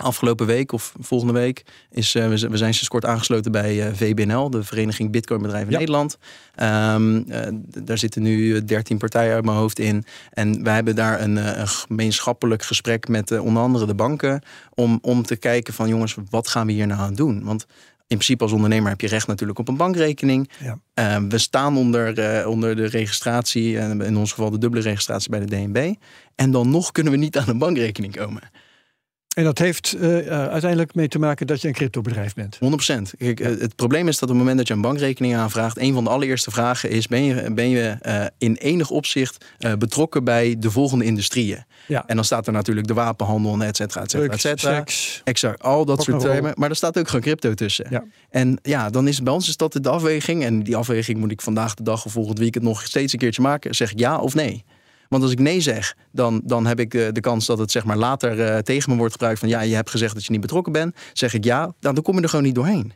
Afgelopen week of volgende week is uh, we, zijn sinds kort aangesloten bij uh, VBNL, de Vereniging Bitcoinbedrijven ja. Nederland. Um, uh, daar zitten nu 13 partijen uit mijn hoofd in. En wij hebben daar een, een gemeenschappelijk gesprek met onder andere de banken. Om, om te kijken van jongens, wat gaan we hier nou aan doen? Want in principe als ondernemer heb je recht natuurlijk op een bankrekening. Ja. Uh, we staan onder, uh, onder de registratie, uh, in ons geval de dubbele registratie bij de DNB. En dan nog kunnen we niet aan een bankrekening komen. En dat heeft uh, uiteindelijk mee te maken dat je een cryptobedrijf bent. 100%. Kijk, uh, het probleem is dat op het moment dat je een bankrekening aanvraagt, een van de allereerste vragen is: ben je, ben je uh, in enig opzicht betrokken bij de volgende industrieën? Ja. En dan staat er natuurlijk de wapenhandel, et cetera, et cetera, et cetera. Exact, al dat soort termen. Maar er staat ook gewoon crypto tussen. Ja. En ja, dan is bij ons is dat de afweging. En die afweging moet ik vandaag de dag of volgend weekend nog steeds een keertje maken. Zeg ik ja of nee? Want als ik nee zeg, dan, dan heb ik de, eh, de kans dat het zeg maar later uh, tegen me wordt gebruikt van ja, je hebt gezegd dat je niet betrokken bent. Zeg ik ja, dan, dan kom je er gewoon niet doorheen.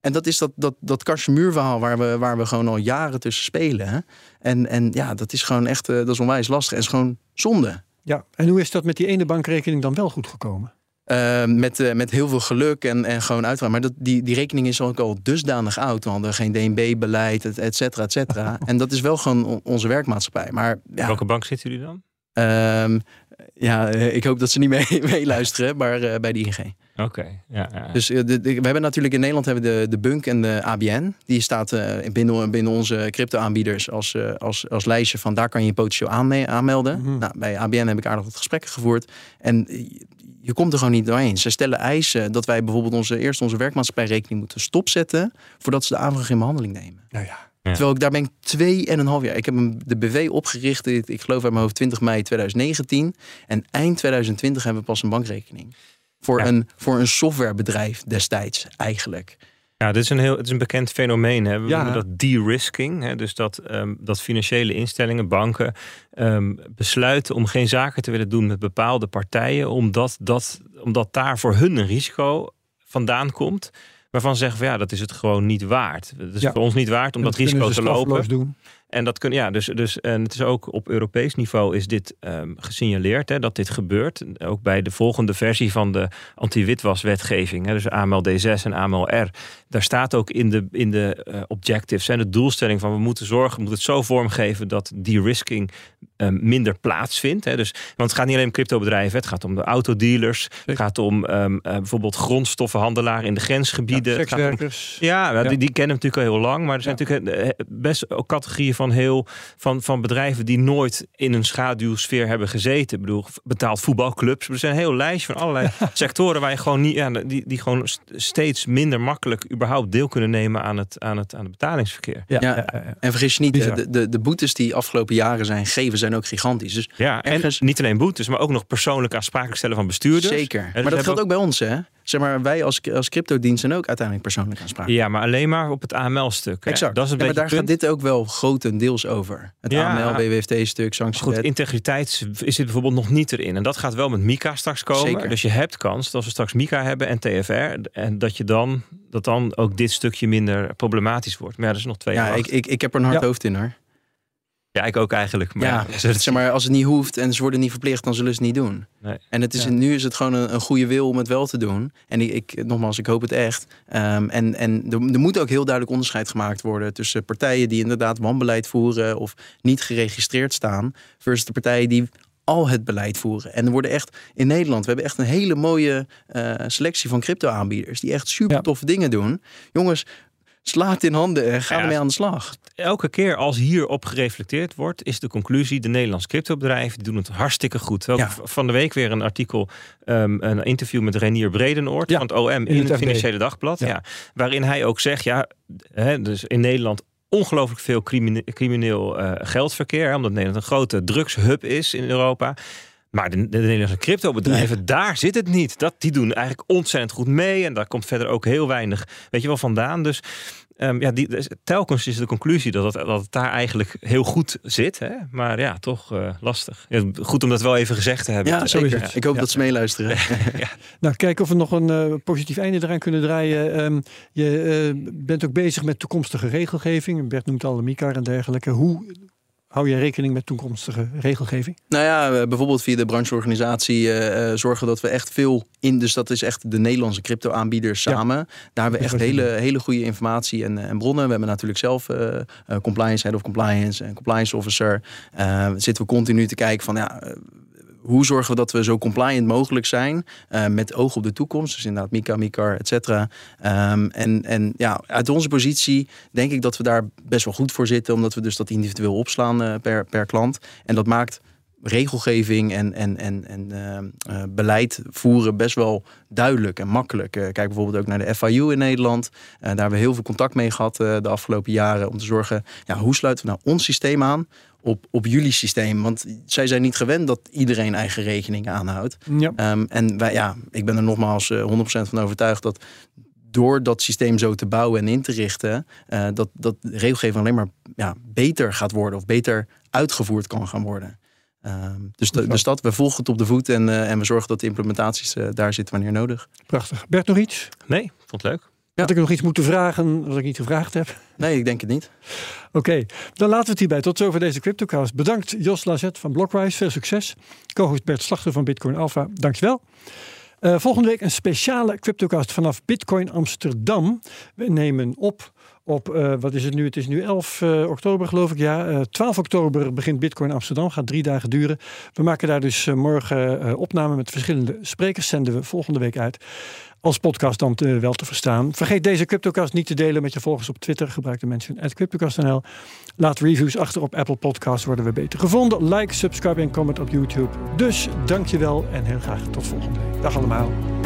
En dat is dat, dat, dat verhaal waar we, waar we gewoon al jaren tussen spelen. En, en ja, dat is gewoon echt, uh, dat is onwijs lastig. En is gewoon zonde. Ja, en hoe is dat met die ene bankrekening dan wel goed gekomen? Uh, met, uh, met heel veel geluk en, en gewoon uitgaan. Maar dat, die, die rekening is ook al dusdanig oud. We hadden geen DNB-beleid, et cetera, et cetera. en dat is wel gewoon onze werkmaatschappij. Maar, ja, Welke bank zitten jullie dan? Uh, ja, eh, ik hoop dat ze niet mee, meeluisteren, maar uh, bij de ING. Oké, ja, ja, Dus de, de, we hebben natuurlijk in Nederland hebben de, de Bunk en de ABN. Die staat binnen, binnen onze crypto-aanbieders als, als, als lijstje van daar kan je je potentieel aanmelden. Mm nou, bij ABN heb ik aardig wat gesprekken gevoerd. En je komt er gewoon niet doorheen. Ze stellen eisen dat wij bijvoorbeeld onze, eerst onze werkmaatschappijrekening moeten stopzetten voordat ze de aanvraag in behandeling nemen. Ja, ja. Terwijl ik daar ben ik twee en een half jaar. Ik heb de BV opgericht, ik geloof uit mijn hoofd 20 mei 2019. En eind 2020 hebben we pas een bankrekening. Voor, een, voor een softwarebedrijf destijds eigenlijk. Ja, dit is een heel het is een bekend fenomeen. Hè. We ja. noemen dat de-risking. Dus dat, um, dat financiële instellingen, banken, um, besluiten om geen zaken te willen doen met bepaalde partijen, omdat, dat, omdat daar voor hun een risico vandaan komt. Waarvan ze zeggen van ja, dat is het gewoon niet waard. Het is voor ons niet waard om dat risico te lopen. Doen. En dat kun, ja, dus, dus en het is ook op Europees niveau is dit um, gesignaleerd hè, dat dit gebeurt. Ook bij de volgende versie van de anti-witwaswetgeving, hè, dus AML D6 en AML R. Daar staat ook in de, in de uh, objectives en de doelstelling van we moeten zorgen, we moeten het zo vormgeven dat de-risking um, minder plaatsvindt. Hè. Dus, want het gaat niet alleen om cryptobedrijven, het gaat om de autodealers, het gaat om um, uh, bijvoorbeeld grondstoffenhandelaren in de grensgebieden. Ja, ja, ja, Die, die kennen natuurlijk al heel lang, maar er zijn natuurlijk eh, best ook categorieën van heel van, van bedrijven die nooit in een schaduwsfeer hebben gezeten. Ik bedoel, betaald voetbalclubs. Er zijn een heel lijstje van allerlei sectoren waar je gewoon niet, ja, die, die gewoon steeds minder makkelijk überhaupt deel kunnen nemen aan het, aan het, aan het betalingsverkeer. Ja, ja, en vergis je niet, de, de, de boetes die afgelopen jaren zijn gegeven, zijn ook gigantisch. Dus ja, ergens... en niet alleen boetes, maar ook nog persoonlijk aansprakelijk stellen van bestuurders. Zeker. maar dat geldt ook bij ons, hè? zeg maar, wij als, als cryptodienst zijn ook uiteindelijk persoonlijk aansprakelijk. Ja, maar alleen maar op het AML-stuk. Exact. Dat is een ja, maar daar gaat dit ook wel grotendeels over. Het ja, AML, WWFT-stuk, sancties. Goed, integriteit is dit bijvoorbeeld nog niet erin. En dat gaat wel met Mika straks komen. Zeker. Dus je hebt kans dat als we straks Mika hebben en TFR, en dat je dan dat dan ook dit stukje minder problematisch wordt. Maar ja, dat is nog twee jaar. Ja, ik, ik, ik heb er een hard hoofd in hoor. Ja, ik ook eigenlijk. Maar ja, zeg maar, als het niet hoeft en ze worden niet verplicht, dan zullen ze het niet doen. Nee. En het is, nu is het gewoon een, een, goede wil om het wel te doen. En ik, ik nogmaals, ik hoop het echt. Um, en en er, er, moet ook heel duidelijk onderscheid gemaakt worden tussen partijen die inderdaad wanbeleid voeren of niet geregistreerd staan, versus de partijen die al het beleid voeren. En er worden echt in Nederland, we hebben echt een hele mooie uh, selectie van crypto-aanbieders die echt super toffe dingen doen. Jongens, slaat in handen en ga ermee aan de slag. Elke keer als hierop gereflecteerd wordt, is de conclusie: de Nederlandse cryptobedrijven doen het hartstikke goed. Ja. Van de week weer een artikel, um, een interview met Renier Bredenoord van het OM in, in het, Financiële Dagblad. Ja. waarin hij ook zegt: ja, hè, dus in Nederland ongelooflijk veel crimineel uh, geldverkeer. Omdat Nederland een grote drugshub is in Europa. Maar de, de Nederlandse cryptobedrijven, daar zit het niet. Dat, die doen eigenlijk ontzettend goed mee. En daar komt verder ook heel weinig, weet je wel, vandaan. Dus um, ja, die, dus telkens is de conclusie dat het, dat het daar eigenlijk heel goed zit. Hè? Maar ja, toch uh, lastig. Ja, goed om dat wel even gezegd te hebben. Ja, zo is het. Ik hoop dat ze meeluisteren. ja. Nou, kijken of we nog een uh, positief einde eraan kunnen draaien. Um, je uh, bent ook bezig met toekomstige regelgeving. Bert noemt al de MICAR en dergelijke. Hoe Hou je rekening met toekomstige regelgeving? Nou ja, bijvoorbeeld via de brancheorganisatie uh, zorgen dat we echt veel in. Dus dat is echt de Nederlandse crypto-aanbieders samen. Daar hebben we echt hele, hele goede informatie en, en bronnen. We hebben natuurlijk zelf uh, compliance, head of compliance en compliance officer. zitten we continu te kijken van ja hoe zorgen we dat we zo compliant mogelijk zijn uh, met oog op de toekomst. Dus inderdaad Mika, Mikar, et cetera. Um, en, en ja, uit onze positie denk ik dat we daar best wel goed voor zitten. Omdat we dus dat individueel opslaan uh, per, per klant. En dat maakt regelgeving en, en, en, en uh, beleid voeren best wel duidelijk en makkelijk. Kijk bijvoorbeeld ook naar de FIU in Nederland. daar hebben we heel veel contact mee gehad de afgelopen jaren. Om te zorgen, ja, hoe sluiten we nou ons systeem aan op, op jullie systeem. Want zij zijn niet gewend dat iedereen eigen rekening aanhoudt. Ja. Um, en wij, ja, ik ben er nogmaals 100% van overtuigd dat door dat systeem zo te bouwen en in te richten, uh, dat, dat regelgeving alleen maar ja, beter gaat worden of beter uitgevoerd kan gaan worden. Um, dus, de, dus dat, we volgen het op de voet en, uh, en we zorgen dat de implementaties uh, daar zitten wanneer nodig. Prachtig. Bert, nog iets? Nee, vond het leuk. Had ik nog iets moeten vragen wat ik niet gevraagd heb? Nee, ik denk het niet. Oké, dan laten we het hierbij. Tot zover deze CryptoCast. Bedankt Jos Lazet van Blockwise. Veel succes. Co-host Bert Slachter van Bitcoin Alpha. Dankjewel. Uh, volgende week een speciale CryptoCast vanaf Bitcoin Amsterdam. We nemen op op, uh, wat is het nu? Het is nu 11 uh, eh, oktober geloof ik. Ja, uh, 12 oktober begint Bitcoin Amsterdam. Gaat drie dagen duren. We maken daar dus morgen opname met verschillende sprekers. Zenden we volgende week uit als podcast dan wel te verstaan. Vergeet deze CryptoCast niet te delen met je volgers op Twitter. Gebruik de mensen uit CryptoCast.nl. Laat reviews achter op Apple Podcasts, worden we beter gevonden. Like, subscribe en comment op YouTube. Dus dankjewel en heel graag tot volgende week. Dag allemaal.